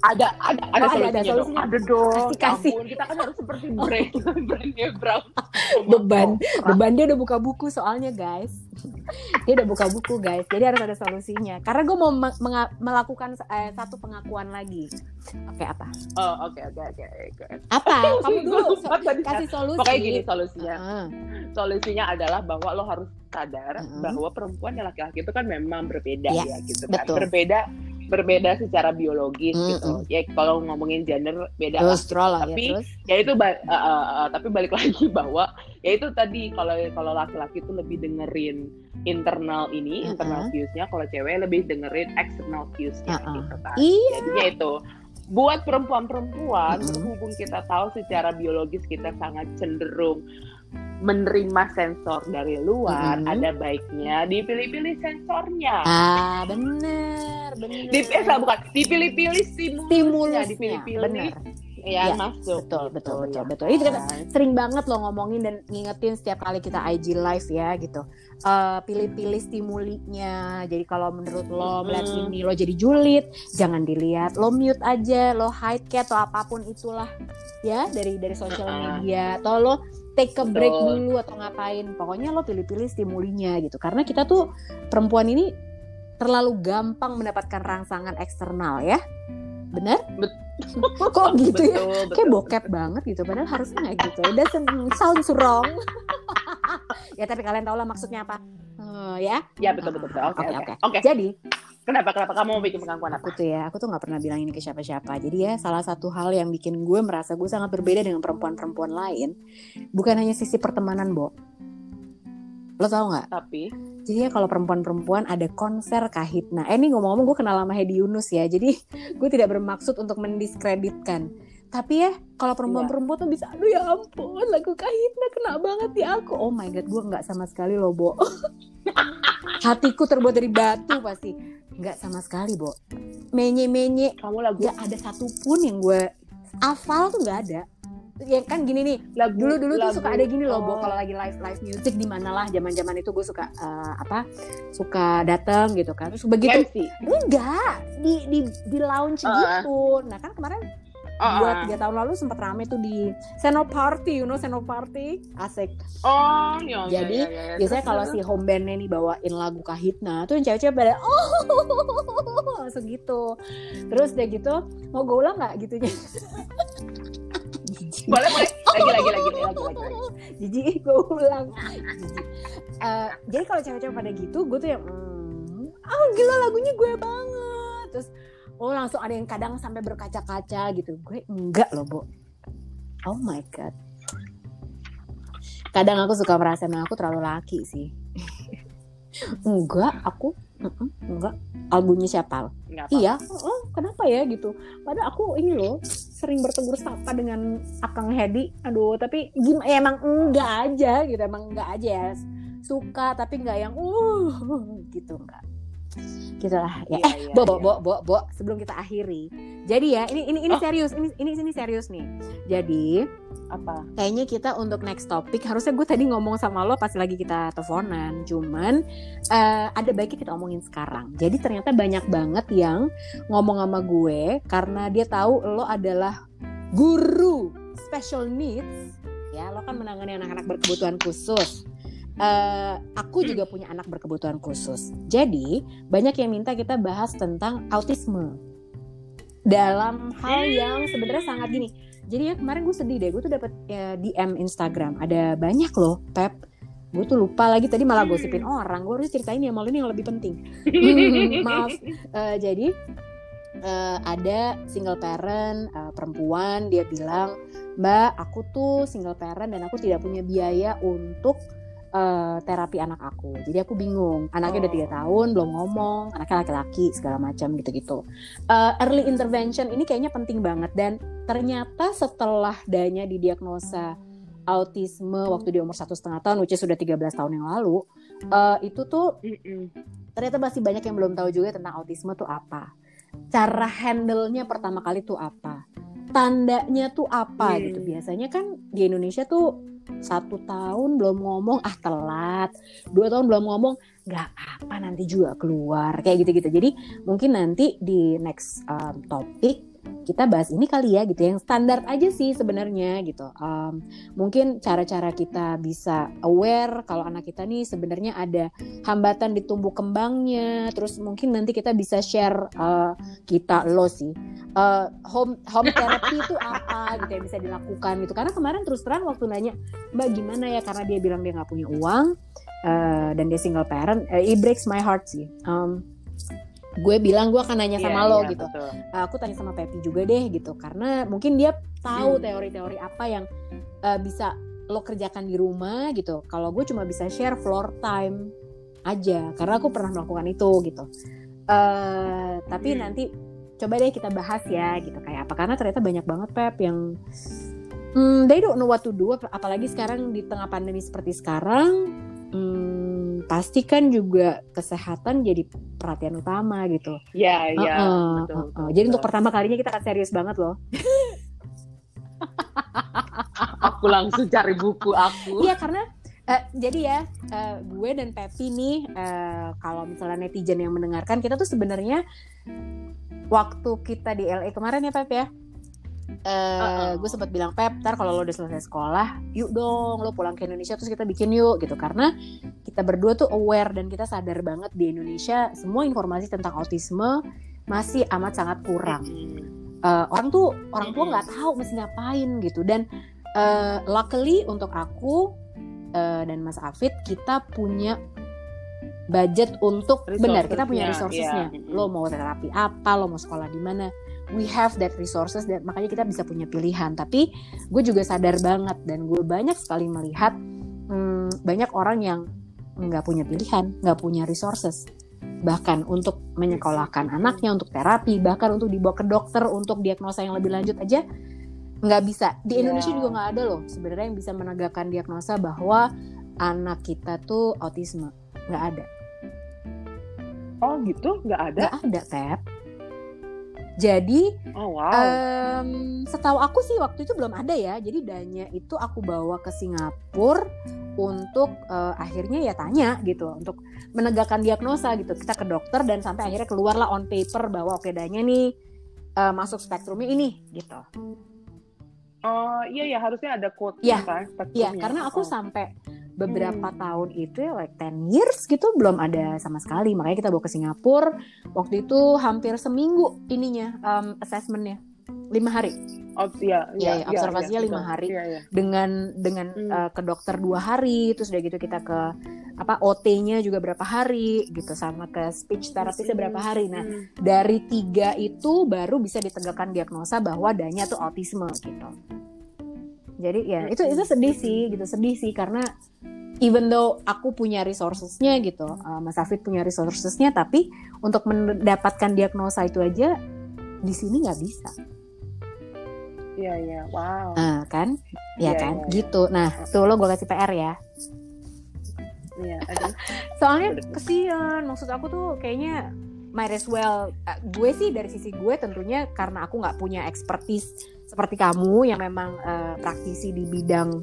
[SPEAKER 2] Ada ada ada,
[SPEAKER 1] Oh, ada,
[SPEAKER 2] solusinya,
[SPEAKER 1] ada
[SPEAKER 2] dong.
[SPEAKER 1] solusinya.
[SPEAKER 2] Ada dong.
[SPEAKER 1] Kasih, kasih.
[SPEAKER 2] Ya ampun, kita kan harus seperti brand (laughs) brandnya Brown.
[SPEAKER 1] Beban. Beban dia udah buka buku soalnya guys. (laughs) Dia udah buka buku guys. Jadi harus ada solusinya. Karena gue mau melakukan eh, satu pengakuan lagi. Oke apa?
[SPEAKER 2] Oh, oke oke oke oke.
[SPEAKER 1] Apa? (laughs) Kamu dulu so- kasih solusi.
[SPEAKER 2] Pokoknya gini solusinya.
[SPEAKER 1] Ah,
[SPEAKER 2] Solusinya adalah bahwa lo harus sadar
[SPEAKER 1] Mm-mm.
[SPEAKER 2] bahwa perempuan dan laki-laki itu kan memang berbeda
[SPEAKER 1] Ya,
[SPEAKER 2] ya gitu kan.
[SPEAKER 1] betul.
[SPEAKER 2] Berbeda berbeda secara biologis gitu.
[SPEAKER 1] Mm-mm.
[SPEAKER 2] Ya kalau ngomongin gender beda
[SPEAKER 1] terus lah ya
[SPEAKER 2] Tapi-
[SPEAKER 1] terus.
[SPEAKER 2] ya itu ba- uh, uh, uh, tapi balik (laughs) lagi bahwa ya itu tadi kalau kalau laki-laki itu lebih dengerin internal ini
[SPEAKER 1] Uh-uh.
[SPEAKER 2] internal cues-nya kalau cewek lebih dengerin external cues-nya
[SPEAKER 1] Uh-uh.
[SPEAKER 2] gitu kan
[SPEAKER 1] Iya.
[SPEAKER 2] jadinya itu buat perempuan-perempuan
[SPEAKER 1] Mm-mm.
[SPEAKER 2] berhubung kita tahu secara biologis kita sangat cenderung menerima sensor dari luar
[SPEAKER 1] Mm-mm.
[SPEAKER 2] ada baiknya dipilih-pilih sensornya
[SPEAKER 1] Ah bener bener.
[SPEAKER 2] Dip- eh, salah, bukan dipilih-pilih stimulusnya
[SPEAKER 1] Stimulusnya
[SPEAKER 2] dipilih-pilih
[SPEAKER 1] bener.
[SPEAKER 2] Yang
[SPEAKER 1] Ya,
[SPEAKER 2] masuk
[SPEAKER 1] betul,
[SPEAKER 2] gitu,
[SPEAKER 1] betul, betul,
[SPEAKER 2] ya
[SPEAKER 1] betul. Itu
[SPEAKER 2] kan?
[SPEAKER 1] sering banget lo ngomongin dan ngingetin setiap kali kita IG live ya gitu. Eh, pilih-pilih stimulinya. Jadi kalau menurut lo melihat
[SPEAKER 2] Mm-mm.
[SPEAKER 1] ini lo jadi julid, jangan dilihat. Lo mute aja, lo hide cat atau apa pun itulah ya dari dari sosial media. Atau lo take a break
[SPEAKER 2] Betul.
[SPEAKER 1] dulu atau ngapain. Pokoknya lo pilih-pilih stimulinya gitu. Karena kita tuh perempuan ini terlalu gampang mendapatkan rangsangan eksternal ya. Bener? (laughs) Kok gitu ya?
[SPEAKER 2] Betul,
[SPEAKER 1] kayak bokep banget gitu padahal harusnya nggak gitu it doesn't sound wrong (laughs) ya tapi kalian tahu lah maksudnya apa Eh, ya
[SPEAKER 2] Ya betul betul. betul. Oke
[SPEAKER 1] Oke,
[SPEAKER 2] oke.
[SPEAKER 1] oke.
[SPEAKER 2] Oke.
[SPEAKER 1] jadi
[SPEAKER 2] Kenapa kenapa kamu mau bikin pengakuan apa?
[SPEAKER 1] aku tuh ya aku tuh nggak pernah bilang ini ke siapa-siapa jadi ya salah satu hal yang bikin gue merasa gue sangat berbeda dengan perempuan-perempuan lain bukan hanya sisi pertemanan bo lo tau nggak?
[SPEAKER 2] Tapi?
[SPEAKER 1] Jadi ya kalau perempuan-perempuan ada konser kahitna eh ini ngomong-ngomong gue kenal sama Hedi Yunus ya. Jadi (laughs) gue tidak bermaksud untuk mendiskreditkan. Tapi ya kalau perempuan-perempuan tuh bisa aduh ya ampun lagu kahitna kena banget di aku. Oh my god gue nggak sama sekali loh bo. (laughs) Hatiku terbuat dari batu pasti. Nggak sama sekali bo. Menye menye
[SPEAKER 2] kamu lagu
[SPEAKER 1] nggak ada satupun yang gue hafal tuh nggak ada ya kan gini nih
[SPEAKER 2] lagu
[SPEAKER 1] dulu dulu tuh
[SPEAKER 2] lagu-
[SPEAKER 1] suka ada gini loh
[SPEAKER 2] oh,
[SPEAKER 1] kalau lagi live live music di mana lah zaman zaman itu gue suka eh, apa suka datang gitu kan. Terus begitu
[SPEAKER 2] MC.
[SPEAKER 1] enggak di di di lounge
[SPEAKER 2] Ah.
[SPEAKER 1] gitu. Nah kan kemarin
[SPEAKER 2] Oh,
[SPEAKER 1] dua
[SPEAKER 2] oh.
[SPEAKER 1] tiga tahun lalu sempat rame tuh di Seno Party you know Seno Party? Asik.
[SPEAKER 2] Oh, iya, iya,
[SPEAKER 1] Jadi,
[SPEAKER 2] iya, iya.
[SPEAKER 1] biasanya
[SPEAKER 2] Terus,
[SPEAKER 1] kalau si home bandnya nih bawain lagu kahitna tuh yang cewek-cewek pada oh! (laughs) Langsung gitu. Terus udah gitu mau gue ulang nggak? Gitunya (laughs)
[SPEAKER 2] boleh boleh. Lagi lagi lagi lagi lagi.
[SPEAKER 1] Jijik gue ulang. Eh, jadi kalau cewek-cewek pada gitu gue tuh yang hmm, ah gila lagunya gue banget. Terus oh langsung ada yang kadang sampai berkaca-kaca gitu. Gue enggak loh Bo. Oh my god. Kadang aku suka merasa emang aku terlalu laki sih. (laughs) Enggak aku mm-mm, enggak albumnya siapa
[SPEAKER 2] Nggak.
[SPEAKER 1] Iya, oh, kenapa ya gitu? Padahal aku ini loh sering bertegur sapa dengan Akang Hedi. Aduh, tapi gimana? Ya, emang enggak aja gitu, emang enggak aja ya. Suka tapi enggak yang uh gitu enggak. Gitu lah ya.
[SPEAKER 2] Iya,
[SPEAKER 1] eh,
[SPEAKER 2] iya,
[SPEAKER 1] bo, bo,
[SPEAKER 2] iya.
[SPEAKER 1] bo, bo, bo, sebelum kita akhiri. Jadi ya, ini ini ini
[SPEAKER 2] Oh.
[SPEAKER 1] serius, ini ini ini serius nih. Jadi
[SPEAKER 2] apa
[SPEAKER 1] kayaknya kita untuk next topic harusnya gue tadi ngomong sama lo pas lagi kita teleponan cuman eh, ada baiknya kita omongin sekarang jadi ternyata banyak banget yang ngomong sama gue karena dia tahu lo adalah guru special needs ya lo kan menangani anak-anak berkebutuhan khusus Eh, aku juga (clears throat) punya anak berkebutuhan khusus. Jadi banyak yang minta kita bahas tentang autisme. Dalam hal yang sebenarnya sangat gini. Jadi ya kemarin gue sedih deh. Gue tuh dapat ya, DM Instagram. Ada banyak loh Pep. Gue tuh lupa lagi. Tadi malah gosipin orang. Gue harus ceritain ya malu ini yang lebih penting. Hmm, (laughs) maaf. Eh, jadi eh, ada single parent eh, perempuan. Dia bilang mbak aku tuh single parent dan aku tidak punya biaya untuk eh, terapi anak aku. Jadi aku bingung. Anaknya udah
[SPEAKER 2] Oh.
[SPEAKER 1] tiga tahun belum ngomong. Anaknya laki-laki segala macam gitu-gitu. Eh, early intervention ini kayaknya penting banget. Dan ternyata setelah Danya didiagnosa autisme waktu dia umur satu setengah tahun, which is sudah 13 tahun yang lalu, eh, itu tuh ternyata masih banyak yang belum tahu juga tentang autisme tuh apa. cara handle-nya pertama kali tuh apa? Tandanya tuh apa
[SPEAKER 2] Hmm.
[SPEAKER 1] gitu biasanya kan di Indonesia tuh satu tahun belum ngomong ah telat. Dua tahun belum ngomong nggak apa nanti juga keluar kayak gitu-gitu. Jadi mungkin nanti di next um, topik kita bahas ini kali ya gitu. Yang standar aja sih sebenarnya gitu. Um, mungkin cara-cara kita bisa aware kalau anak kita nih sebenarnya ada hambatan di tumbuh kembangnya. Terus mungkin nanti kita bisa share uh, kita lo sih. Uh, home home therapy itu apa gitu yang bisa dilakukan gitu. Karena kemarin terus terang waktu nanya mbak gimana ya? Karena dia bilang dia nggak punya uang uh, dan dia single parent. Uh, it breaks my heart sih. Um, gue bilang gue akan nanya sama
[SPEAKER 2] Iya,
[SPEAKER 1] lo
[SPEAKER 2] iya,
[SPEAKER 1] gitu
[SPEAKER 2] betul.
[SPEAKER 1] aku tanya sama Pepi juga deh gitu karena mungkin dia tahu
[SPEAKER 2] Hmm.
[SPEAKER 1] teori-teori apa yang uh, bisa lo kerjakan di rumah gitu kalau gue cuma bisa share floor time aja karena aku pernah melakukan itu gitu Eh tapi
[SPEAKER 2] Hmm.
[SPEAKER 1] nanti coba deh kita bahas ya gitu kayak apa karena ternyata banyak banget Pep yang hmm, they don't know what to do ap- apalagi sekarang di tengah pandemi seperti sekarang hmm, pasti kan juga kesehatan jadi perhatian utama gitu
[SPEAKER 2] Iya, iya,
[SPEAKER 1] Heeh,
[SPEAKER 2] betul,
[SPEAKER 1] heeh.
[SPEAKER 2] betul,
[SPEAKER 1] Jadi untuk pertama kalinya kita akan serius banget loh.
[SPEAKER 2] aku langsung cari buku aku.
[SPEAKER 1] Iya karena eh, jadi ya eh, gue dan Pepi nih eh, kalau misalnya netizen yang mendengarkan kita tuh sebenarnya waktu kita di LA kemarin ya Pep ya. Eh
[SPEAKER 2] Uh-uh.
[SPEAKER 1] gue sempat bilang Pep, ntar kalau lo udah selesai sekolah, yuk dong lo pulang ke Indonesia terus kita bikin yuk gitu karena kita berdua tuh aware dan kita sadar banget di Indonesia semua informasi tentang autisme masih amat sangat kurang. Eh, orang tuh orang tua nggak tahu mesti ngapain gitu dan eh, luckily untuk aku eh, dan Mas Afid kita punya budget untuk benar kita punya
[SPEAKER 2] Resourcesnya,
[SPEAKER 1] resourcesnya
[SPEAKER 2] iya. Mm-mm.
[SPEAKER 1] lo mau terapi apa lo mau sekolah di mana we have that resources dan makanya kita bisa punya pilihan. Tapi gue juga sadar banget dan gue banyak sekali melihat hmm, banyak orang yang nggak punya pilihan nggak punya resources. Bahkan untuk menyekolahkan anaknya untuk terapi bahkan untuk dibawa ke dokter untuk diagnosa yang lebih lanjut aja nggak bisa. Di
[SPEAKER 2] Ya.
[SPEAKER 1] Indonesia juga nggak ada loh sebenarnya yang bisa menegakkan diagnosa bahwa anak kita tuh autisme. Nggak ada.
[SPEAKER 2] Oh gitu, nggak ada?
[SPEAKER 1] nggak ada Pep jadi
[SPEAKER 2] Oh wow.
[SPEAKER 1] em, setahu aku sih waktu itu belum ada ya jadi Danya itu aku bawa ke Singapura untuk eh, akhirnya ya tanya gitu untuk menegakkan diagnosa gitu kita ke dokter dan sampai akhirnya keluarlah on paper bahwa oke Danya nih eh, masuk spektrumnya ini gitu
[SPEAKER 2] oh iya ya harusnya ada quote
[SPEAKER 1] Iya.
[SPEAKER 2] kan?
[SPEAKER 1] Iya,
[SPEAKER 2] spektrumnya.
[SPEAKER 1] karena aku
[SPEAKER 2] Oh.
[SPEAKER 1] sampai beberapa tahun itu ya like 10 years gitu belum ada sama sekali. Makanya kita bawa ke Singapura. Waktu itu hampir seminggu ininya um, assessmentnya. lima hari
[SPEAKER 2] Oh, iya,
[SPEAKER 1] Iya, iya, observasinya lima
[SPEAKER 2] betul.
[SPEAKER 1] hari.
[SPEAKER 2] Iya, iya.
[SPEAKER 1] dengan dengan
[SPEAKER 2] Hmm.
[SPEAKER 1] uh, ke dokter dua hari terus udah gitu kita ke apa OT-nya juga berapa hari gitu sama ke speech therapist berapa hari nah
[SPEAKER 2] Hmm.
[SPEAKER 1] dari tiga itu baru bisa ditegakkan diagnosa bahwa Danya tuh autisme gitu. Jadi ya itu itu sedih sih gitu sedih sih karena even though aku punya resourcesnya gitu, uh, Mas Afid punya resourcesnya, tapi untuk mendapatkan diagnosa itu aja di sini nggak bisa,
[SPEAKER 2] Iya, iya. Wow.
[SPEAKER 1] Nah, kan? Ya
[SPEAKER 2] Iya,
[SPEAKER 1] kan,
[SPEAKER 2] iya.
[SPEAKER 1] gitu. Nah tuh lo gue kasih PR ya.
[SPEAKER 2] Iya, aduh. (laughs)
[SPEAKER 1] Soalnya kesian, maksud aku tuh kayaknya might as well uh, gue sih dari sisi gue tentunya karena aku nggak punya expertise seperti kamu yang memang uh, praktisi di bidang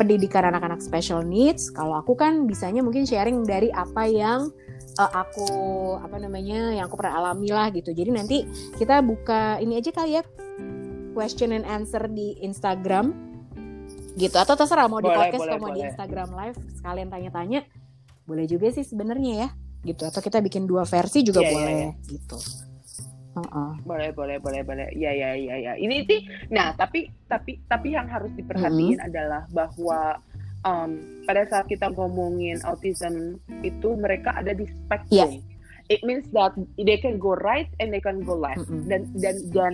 [SPEAKER 1] pendidikan anak-anak special needs kalau aku kan bisanya mungkin sharing dari apa yang uh, aku apa namanya yang aku pernah alami lah gitu jadi nanti kita buka ini aja kali ya question and answer di Instagram gitu atau terserah mau di
[SPEAKER 2] Boleh,
[SPEAKER 1] podcast
[SPEAKER 2] boleh,
[SPEAKER 1] atau mau di. Instagram live sekalian tanya-tanya boleh juga sih sebenarnya ya gitu atau kita bikin dua versi juga
[SPEAKER 2] Iya, iya,
[SPEAKER 1] boleh
[SPEAKER 2] iya.
[SPEAKER 1] gitu
[SPEAKER 2] Boleh boleh boleh boleh. Iya iya iya iya. Ini sih nah tapi tapi tapi yang harus diperhatiin adalah bahwa um, pada saat kita ngomongin autism itu mereka ada di spektrum it means that they can go right and they can go left.
[SPEAKER 1] Mm-mm.
[SPEAKER 2] dan dan dan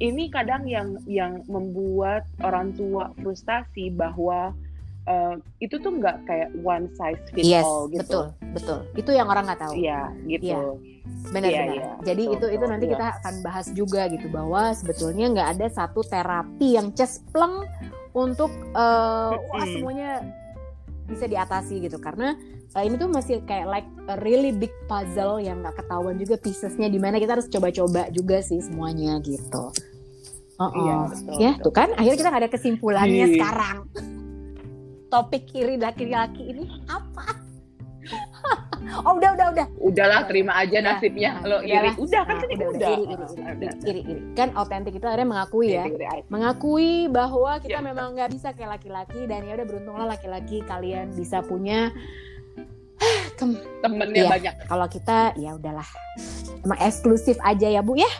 [SPEAKER 2] ini kadang yang yang membuat orang tua frustasi bahwa uh, itu tuh nggak kayak one size fits
[SPEAKER 1] yes
[SPEAKER 2] all gitu
[SPEAKER 1] betul betul itu yang orang nggak tahu
[SPEAKER 2] iya gitu
[SPEAKER 1] Iya. benar-benar
[SPEAKER 2] Iya, iya.
[SPEAKER 1] jadi
[SPEAKER 2] Betul,
[SPEAKER 1] itu itu
[SPEAKER 2] betul,
[SPEAKER 1] nanti
[SPEAKER 2] iya.
[SPEAKER 1] kita akan bahas juga gitu bahwa sebetulnya nggak ada satu terapi yang cespleng untuk eh, wah
[SPEAKER 2] Mm-mm.
[SPEAKER 1] semuanya bisa diatasi gitu karena uh, ini tuh masih kayak like a really big puzzle yang nggak ketahuan juga piecesnya di mana kita harus coba-coba juga sih semuanya gitu. Oh,
[SPEAKER 2] Iya,
[SPEAKER 1] oh.
[SPEAKER 2] betul,
[SPEAKER 1] ya
[SPEAKER 2] betul.
[SPEAKER 1] tuh kan akhirnya kita nggak ada kesimpulannya
[SPEAKER 2] Iya.
[SPEAKER 1] sekarang. Topik kiri laki-laki ini apa? (laughs) oh udah udah udah
[SPEAKER 2] Udahlah terima aja
[SPEAKER 1] Udah.
[SPEAKER 2] nasibnya.
[SPEAKER 1] Nah,
[SPEAKER 2] Lo iri. Udah kan
[SPEAKER 1] Nah,
[SPEAKER 2] tadi
[SPEAKER 1] udah,
[SPEAKER 2] udah.
[SPEAKER 1] iri, iri, iri, iri, iri. Kan autentik itu akhirnya mengakui ya.
[SPEAKER 2] Iri, iri aja.
[SPEAKER 1] Mengakui bahwa kita
[SPEAKER 2] Ya.
[SPEAKER 1] memang nggak bisa kayak laki-laki dan ya udah beruntunglah laki-laki kalian bisa punya (sighs)
[SPEAKER 2] Temennya
[SPEAKER 1] Iya.
[SPEAKER 2] banyak.
[SPEAKER 1] kalau kita ya udahlah emang eksklusif aja ya bu ya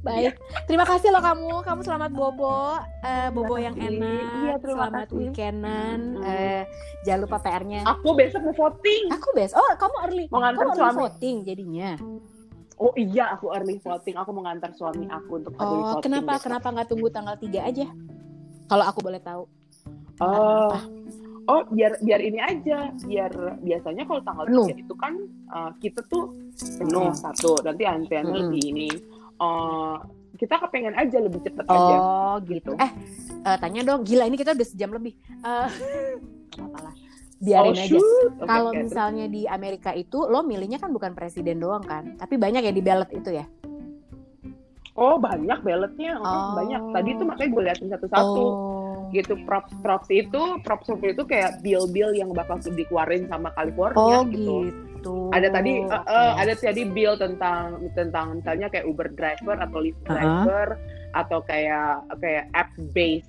[SPEAKER 1] baik terima kasih loh kamu kamu selamat bobo Eh, bobo yang enak
[SPEAKER 2] Iya, terima
[SPEAKER 1] selamat
[SPEAKER 2] kasih.
[SPEAKER 1] weekendan
[SPEAKER 2] Hmm.
[SPEAKER 1] Eh, jangan lupa PR-nya
[SPEAKER 2] Aku besok mau voting.
[SPEAKER 1] aku bes oh kamu early
[SPEAKER 2] Mau nganter
[SPEAKER 1] kamu early
[SPEAKER 2] suami.
[SPEAKER 1] voting jadinya
[SPEAKER 2] Oh iya, aku early voting. Aku mau ngantar suami aku untuk early
[SPEAKER 1] oh
[SPEAKER 2] voting.
[SPEAKER 1] kenapa
[SPEAKER 2] besok.
[SPEAKER 1] kenapa nggak tunggu tanggal 3 aja kalau aku boleh tahu
[SPEAKER 2] Oh, oh biar biar ini aja. Biar biasanya kalau tanggal
[SPEAKER 1] Penuh.
[SPEAKER 2] tiga itu kan uh, kita tuh penuh
[SPEAKER 1] Hmm.
[SPEAKER 2] satu. Nanti antriannya
[SPEAKER 1] Hmm.
[SPEAKER 2] lebih ini. Uh, kita kepengen aja lebih cepet aja.
[SPEAKER 1] Oh gitu. Eh, eh, tanya dong. Gila ini kita udah sejam lebih. Eh, (laughs) nggak apa-apa lah. Biarin
[SPEAKER 2] oh,
[SPEAKER 1] aja. Kalau
[SPEAKER 2] oke.
[SPEAKER 1] misalnya di Amerika itu lo milihnya kan bukan presiden doang kan, tapi banyak ya di ballot itu ya.
[SPEAKER 2] Oh banyak ballotnya, oh,
[SPEAKER 1] Oh.
[SPEAKER 2] banyak. Tadi tuh makanya gue liatin satu-satu.
[SPEAKER 1] Oh.
[SPEAKER 2] Gitu props props itu props itu kayak bill-bill yang bakal dikeluarin sama California
[SPEAKER 1] Oh
[SPEAKER 2] gitu.
[SPEAKER 1] gitu.
[SPEAKER 2] Ada tadi uh, uh, ada tadi bill tentang tentang misalnya kayak Uber driver atau Lyft
[SPEAKER 1] Uh-uh.
[SPEAKER 2] driver atau kayak kayak app based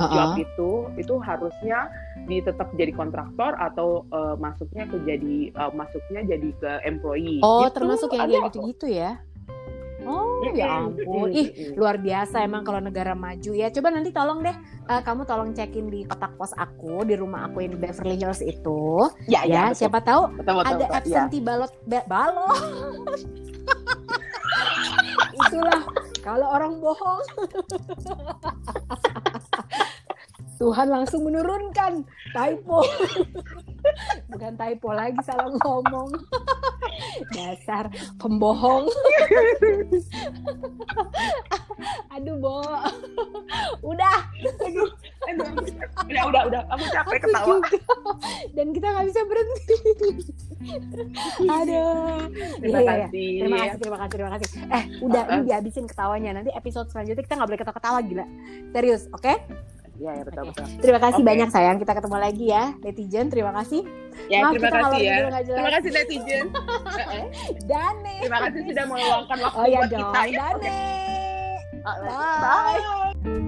[SPEAKER 2] job
[SPEAKER 1] Uh-uh.
[SPEAKER 2] itu itu harusnya di tetap jadi kontraktor atau uh, masuknya ke jadi uh, masuknya jadi ke employee.
[SPEAKER 1] Oh
[SPEAKER 2] Gitu,
[SPEAKER 1] termasuk yang gitu-gitu ya. Oh
[SPEAKER 2] Mm-mm,
[SPEAKER 1] ya ampun. Ih luar biasa emang kalau negara maju ya. Coba nanti tolong deh, eh, kamu tolong cekin di kotak pos aku di rumah aku yang di Beverly Hills itu.
[SPEAKER 2] ya,
[SPEAKER 1] Ya,
[SPEAKER 2] betul.
[SPEAKER 1] siapa tahu
[SPEAKER 2] Betul, betul,
[SPEAKER 1] ada
[SPEAKER 2] betul, ya.
[SPEAKER 1] absentee balot ba- balot. (laughs) Itulah kalau orang bohong. (laughs) Tuhan langsung menurunkan typo. (laughs) Bukan typo lagi salah ngomong. (laughs) Dasar pembohong. (laughs) Aduh, Bo. Udah,
[SPEAKER 2] Aduh, aduh, udah, udah, udah. Aku capek ketawa.
[SPEAKER 1] Dan kita nggak bisa berhenti. Aduh.
[SPEAKER 2] Terima
[SPEAKER 1] Iya, iya, iya.
[SPEAKER 2] kasih.
[SPEAKER 1] Terima kasih, terima kasih, terima kasih. Eh, udah ini dihabisin ketawanya. Nanti episode selanjutnya kita nggak boleh ketawa-ketawa gila. Serius, oke?
[SPEAKER 2] Ya, ya betul,
[SPEAKER 1] Oke.
[SPEAKER 2] betul.
[SPEAKER 1] Terima kasih
[SPEAKER 2] Oke.
[SPEAKER 1] banyak sayang. Kita ketemu lagi ya, netizen. Terima kasih.
[SPEAKER 2] Ya,
[SPEAKER 1] Maaf,
[SPEAKER 2] terima kasih ya. Terima kasih netizen. (laughs)
[SPEAKER 1] Dane.
[SPEAKER 2] terima kasih sudah meluangkan waktu
[SPEAKER 1] Oh ya
[SPEAKER 2] buat
[SPEAKER 1] dong,
[SPEAKER 2] kita ya.
[SPEAKER 1] Dane.
[SPEAKER 2] Oke.
[SPEAKER 1] Bye.
[SPEAKER 2] Bye.